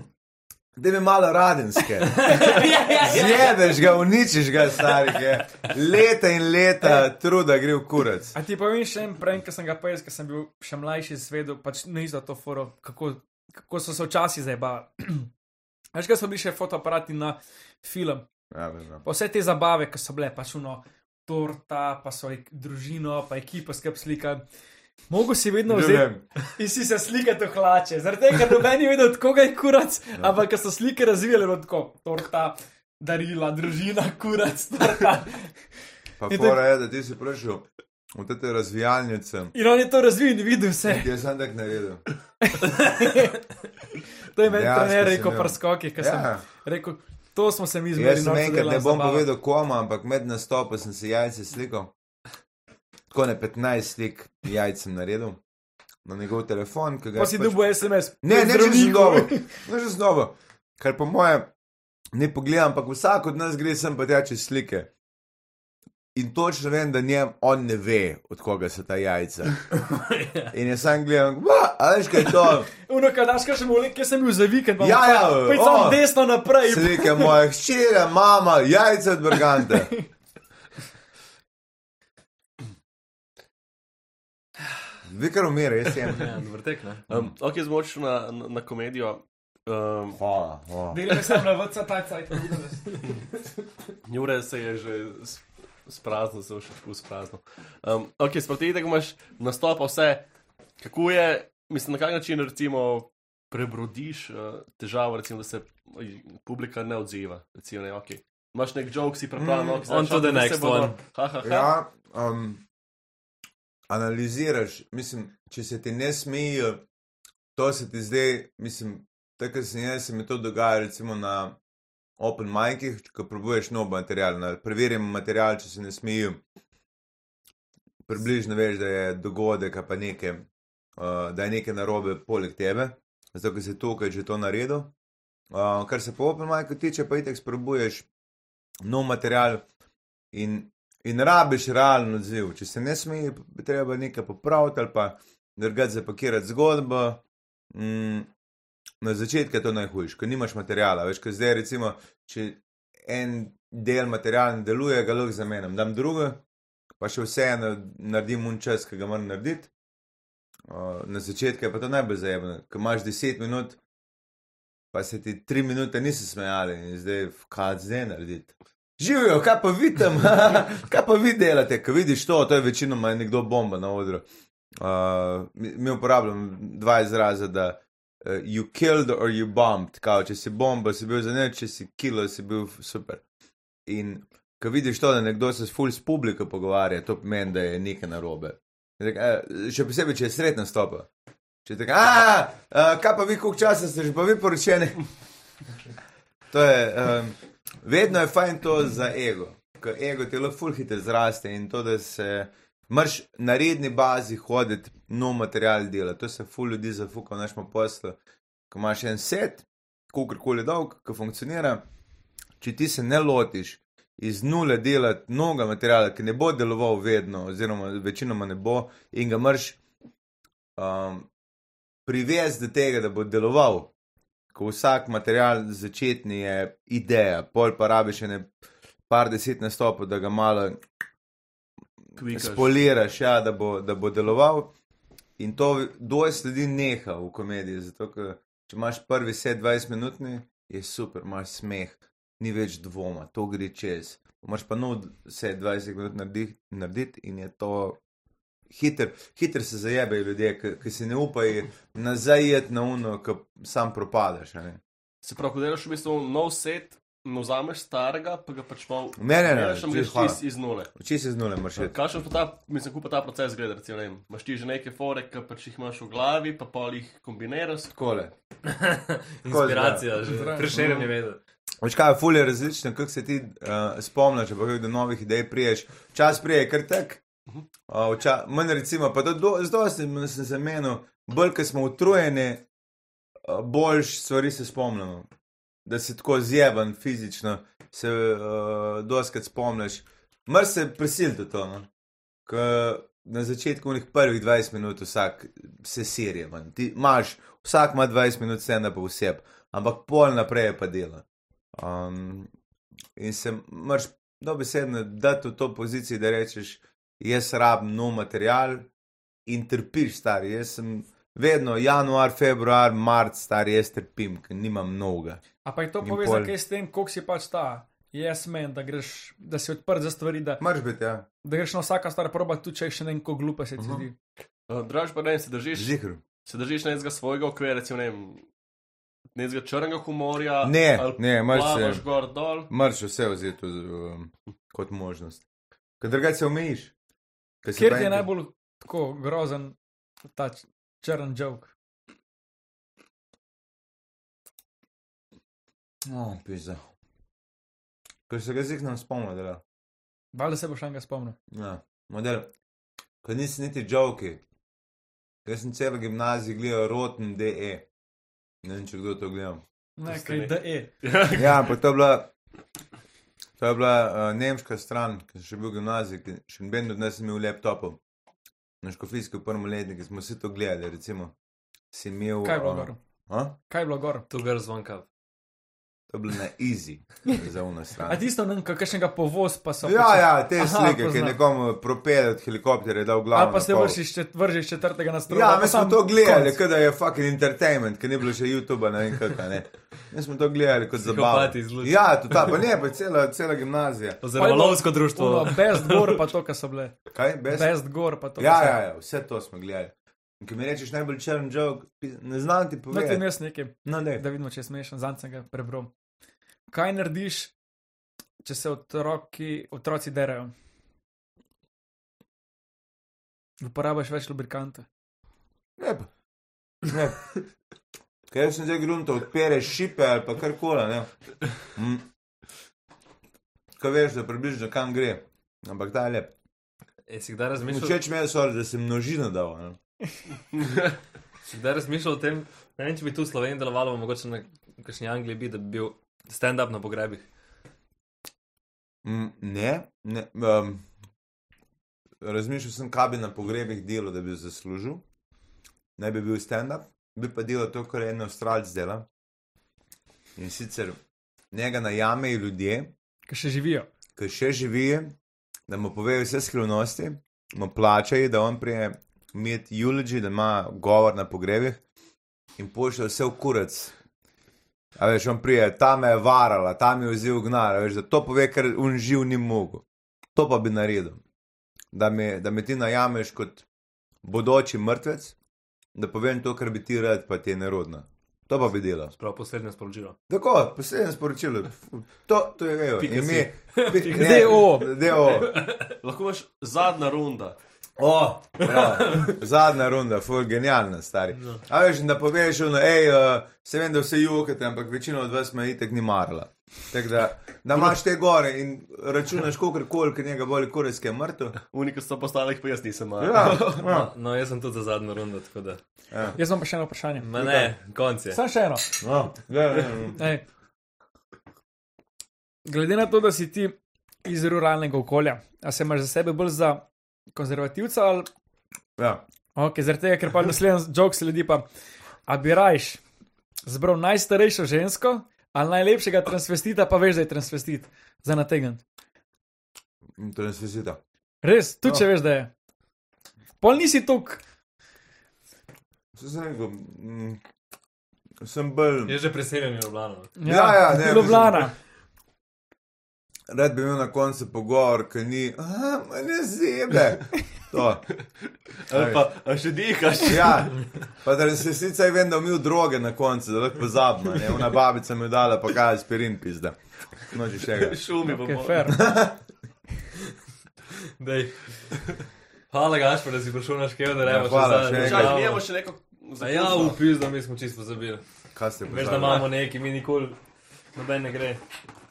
Da mi malo radenske. Zjedeš ga, uničiš ga, stari. je. Leta in leta truda gre v kurac. A ti povem še en prej, ki sem ga pojel, ker sem bil še mlajši svedel, pač ne za to foro, kako, kako so se včasih zabavali. Veš, kaj so bili še fotoaparati na film, Ja, ja. pa vse te zabave, ki so bile, pač uno, torta, pa so ek, družino, pa ekipa skrb slika. Mogo si vedno vzeti in si se slikati v hlače, zaradi tega, ker noben je vedel, od koga je kurac, Ja. ampak ker so slike razvijali, bilo tako, torta, darila, družina, kurac, torta. Pa In fora je, da ti si prišel v te razvijalnice. In on je to razvil in videl vse. Ki je sam tak naredil. To je meni Dejansko trener sem rekel, prskoki, ker sem Ja. rekel, to smo se mi zmedili. Jaz sem enkrat, ne bom povedal komu, ampak med nastopom sem si jajce slikal. Tako ne 15 slik jajc sem naredil na njegov telefon. ki ga Pa je si pač- dubo SMS. Ne, ne, sem dobro. Ne, že dobro. Kar po moje ne pogledam, ampak vsak od nas gre sem pa tja čez slike. In točno vem, da njem on ne ve, od koga so ta jajca. In jaz sam gledam, a veš kaj je to? Uno, kaj daš, kaj še mole, kje sem bil za vikend, pa Ja, ja, Pej o. samo desno naprej. Slike moje hčere, mama, jajca od Brgante. Vi kar umire, jaz sem. Ja, vrtek, ne. Um, ok, zmočil na, na, na komedijo. Um, Hvala. Delaj sem na vrca taj cajt. Jure se je že s- spraznil, se je še tako spraznil. Um, ok, sproti tega imaš nastopa vse. Kako je, mislim, na kak način recimo prebrodiš uh, težavo, recimo, da se publika ne odziva. Recimo, ne, okay. Imaš nek joke, si pripravljen, Mm, okay, on to the next one. Ha, ha, ha. Ja, um, analiziraš, mislim, če se ti ne smejijo, to se ti zdaj, mislim, tako se mi to dogaja, recimo na open micih, ko probuješ nov material, na, preverjam material, če se ne smejijo. Približno veš, da je dogodek, pa nekaj, uh, da je nekaj narobe poleg tebe, zato ker si tukaj že to naredil. Uh, kar se po open micu tiče, pa itek sprobuješ nov material in In rabiš realen odziv. Če se ne smeji, treba nekaj popraviti ali pa drugače zapakirati zgodbo. Mm, na začetku je to najhujše, ker nimaš materijala. Veš, ker zdaj, recimo, če en del materiala ne deluje, ga lahko zamenjam, dam drugo, pa še vseeno naredim un čas, ki ga moram narediti. Uh, na začetku je pa to najbolj zajemno, ker imaš 10 minut, pa se ti 3 minute niso smejali in zdaj, kaj zdaj narediti. Živijo, kaj pa vi tam, kaj pa vi delate, ko vidiš to, to je večinoma nekdo bomba na odru. Uh, mi, mi uporabljamo dva izraza, da uh, you killed or you bombed, kao če si bomba, si bil za ne, če si kilo, si bil super. In ko vidiš to, da nekdo se s full s publiko pogovarja, to pomeni, da je nekaj narobe. Tak, eh, še posebej, če je sred nastopa. Če je tako, a, kaj pa vi, koliko časa ste že pa vi poročeni? To je, um, vedno je fajn to za ego, ker ego ti lahko full hiter zraste in to, da se marš na redni bazi hoditi, nov material dela. To se full ljudi zafuka v našem poslu. Ko imaš en set, kakorkoli dolg, ki funkcionira, če ti se ne lotiš iz nule delati novega materiala, ki ne bo deloval vedno, oziroma večinoma ne bo, in ga marš um, privesti do tega, da bo deloval. Ko vsak material začetni je ideja, pol pa rabiš še ne par deset nastopov, da ga malo Kvikaš. spoliraš, ja, da, bo, da bo deloval. In to dosti ljudi neha v komediji, zato ker če imaš prvi set 20 minutni, je super, imaš smeh, ni več dvoma, to gre čez. Imaš pa nov set 20 minut narediti naredit in je to hiter, hiter se zajebejo ljudje, ki, si ne upajo nazaj jet na uno, ki sam Ne? Se pravi, ko delaš v bistvu nov set, no vzameš starega, pa ga pač malo. Ne, ne, ne, greš hvala. čist iz nule. Či se z nule imaš jet. Kakšen pa ta, mislim, kako pa ta proces gleda, recimo, ne vem, imaš ti že neke fore, ki pač jih imaš v glavi, pa pol jih kombiniraš. Takole. Inspiracija, že preširjen je vedel. Veš kaj, ful je različno, kako se ti uh, spomniš, pa kako do novih idej priješ. Čas prije, kar tak. Uh, vča, manj recimo, pa do, zdaj sem, sem se menil, bolj, ker smo utrujeni, uh, boljš stvari se spomnimo. Da si tako zjeban fizično, se uh, doskrat spomniš. Mr se prisilite to, no? Ker na začetku unih prvih 20 minut vsak se sirje, man. Ti imaš, vsak ima 20 minut scena pa vseb, ampak pol naprej je pa delo. Um, in se moraš dobesedno dati v to pozicijo, da rečeš, jaz rabim nov material in trpiš, stari. Jaz sem vedno januar, februar, mart, stari, jaz trpim, ker nimam mnoga. A pa je to povezano pol- kaj s tem, koliko si pač ta. Jaz menim, da, greš, da si odprt za stvari, da, biti, ja, da greš na vsaka stvar proba, tudi če je še neko glupa se ti zdi. Uh, Draž pa ne, se držiš, zihru. se držiš nekega svojega okvira, recimo, ne vem, nekega črnega humorja. Ne, ali ne, se. gor dol. Mrš vse vzeti um, kot možnost. Ker drugače se omejiš. Ker je najbolj tako grozen ta črn joke? O, pizda. Ker se ga ziknem spomnil, da je. Valjda se boš enega spomnil. Ja, model. Ko nisi niti joki. Jaz sem celo gimnazijo gledal roten DE. Ne vem, če kdo to gleda. Ne, kaj da je. Ja, pa to je bila, to je bila uh, nemška stran, ki sem še bil v gimnaziji, ki še noben od nas ni imel laptopov. Na škofijski v prvem letniku smo vsi to gledali, recimo. Si imel. Kaj je bilo gor? a? Kaj je bilo gor? Tu gre zvonka. To je bilo na easy za uno stran. A tisto, ne kakšnega povoz pa so. Ja, pač- ja, te Aha, slike, ki je nekomu propel od helikopterja, dal glavo. Ali pa se vršiš, čet, vržiš četrtega na stran. Ja, mi smo to gledali, kot da je fucking entertainment, ker ni bilo še YouTube, ne vem kaj. Ne. Mi smo to gledali kot zabavo. Ja, to ta, pa ne, pa cela, cela gimnazija. Oziroma lovsko društvo. No, best gor pa to, kar so bile. Kaj, best? Best gor pa to. Ja, ja, ja, vse to smo gledali. In Ko mi rečeš najbolj črn joke, pi- ne znam ti No, ti povedati. jaz nekaj, No, ne. da vidimo, če je smešen, zanj sem ga prebral. Kaj narediš, če se otroki, otroci derajo? Uporabiš več lubrikanta. Ne, pa. ne. Kaj sem zdaj grunto, odpereš šipe ali pa karkoli, ne. Mm. Kaj veš, da približno kam gre. Ampak ta je lep. E, si kdaj razmišljal, Všeč mi je, sorry, da sem množino dal. Ne? si kdaj razmišljal o tem, ne vem, če bi tu v Sloveniji delovalo, mogoče na kakšni Angliji bi, da bi bil stand-up na pogrebih. Mm, ne, ne. Um, razmišljal sem, kaj bi na pogrebih delal, da bi zaslužil. Ne bi bil stand-up, bi pa delal to, kar je en avstralc dela. In sicer njega najamejo ljudje, Ki še živijo. ki še živijo, da mu povejo vse skrivnosti, mu plačajo, da on prije imeti eulogy, da ima govor na pogrebih in pošlje vse v kurec. A veš, on prije, ta me je varala, ta mi je vzel gnar, veš, da to pove, ker on živ ni mogel. To pa bi naredil. Da me, da me ti najameš kot bodoči mrtvec, da povem to, kar bi ti rad, pa ti je nerodno. To pa bi delal. Prav poslednje sporočilo. Tako, poslednje sporočilo. To, to je vejo. Ime, pika, DO. DO. Lahko imaš zadnja runda. O, ja. Zadnja runda, full genialna, stari. No. A veš, da poveš, no, hej, uh, se vem, da vse jokate, ampak večina od vas me itek ni marala. Tako da, da imaš te gore in računaš, koliko koli, ker njega boli je mrtev. Unika so postalih, pa jaz nisem mal. Ja, ja. No, no, jaz sem tudi za zadnjo rundo, tako da. Jaz imam pa še eno vprašanje. Ma ne, konc je. Sam še eno. No, ja, ja, ja. Glede na to, da si ti iz ruralnega okolja, a se imaš za sebe bolj za konzervativca ali ja. ok, zaradi tega, ker pa naslednji jok sledi pa, a bi rajš zbral najstarejšo žensko ali najlepšega transvestita, pa veš, da je transvestit za nategen. Transvesita. Res, tudi No. če veš, da je. Pol nisi tok, sem rekel, mm, sem bolj. Je že preseljen v Ljubljano. Ja, ja, ne, Ljubljana. Rad bi imel na koncu pogovor, ki ni, ah, ne zebe. To. Ali pa a še dihaš. Ja, pa da se sicer vem, da umil droge na koncu, da lahko pozabim. ne. Ona babica mi je dala, pa kaj aspirin pizda. No, že še ga. Šumi pa Okay, bo. fair. Dej. Hvala, Gašpor, da si prišel na škev, da Ja, rečeš. hvala, še enkrat. Čakaj, mi imamo še neko. Ja, upis, da mi smo čisto pozabili. Kaj ste Veš, da imamo neki, mi nikoli, noben ne gre.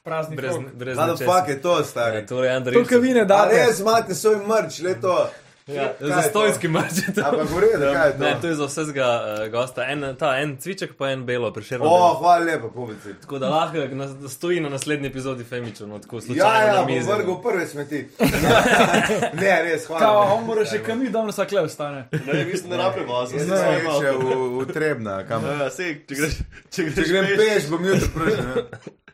Praznik. Brez, brez da nečesa. fuck je to, stari? Ja, to je Andrej. To, kar vi ne Da, date. res imate svoj mrč, le to. Ja, je za to? stojski mač. Ampak v redu, kaj je to? Ne, to je za vsega uh, gosta. En, ta, en cviček, pa en belo, preširno. O, hvala lepa, publici. Tako da lahko na, stoji na naslednji epizodi Femiča, no tako Ja, slučajno ja, na bom mizi. vrgel prve smeti. ne, res, Kao, hvala. on mora še kam, da on vsak le ostane. Ne, mislim, da ne rabe vas. Jaz sem še v, v Trebna, kam. Ja, sej, če greš, če Če greš grem peš, bom jutri prišel.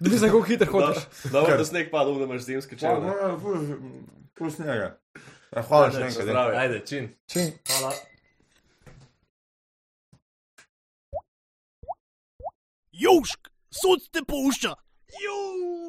Bi se kako hitro hočeš. Dobro, da sneg pada, da imaš zimske čevlje. Pus njega. Ja, Hvala še enkrat. Zdravo. Ajde, čin. Čim. Hvala. Južk, sod te pušča. Južk.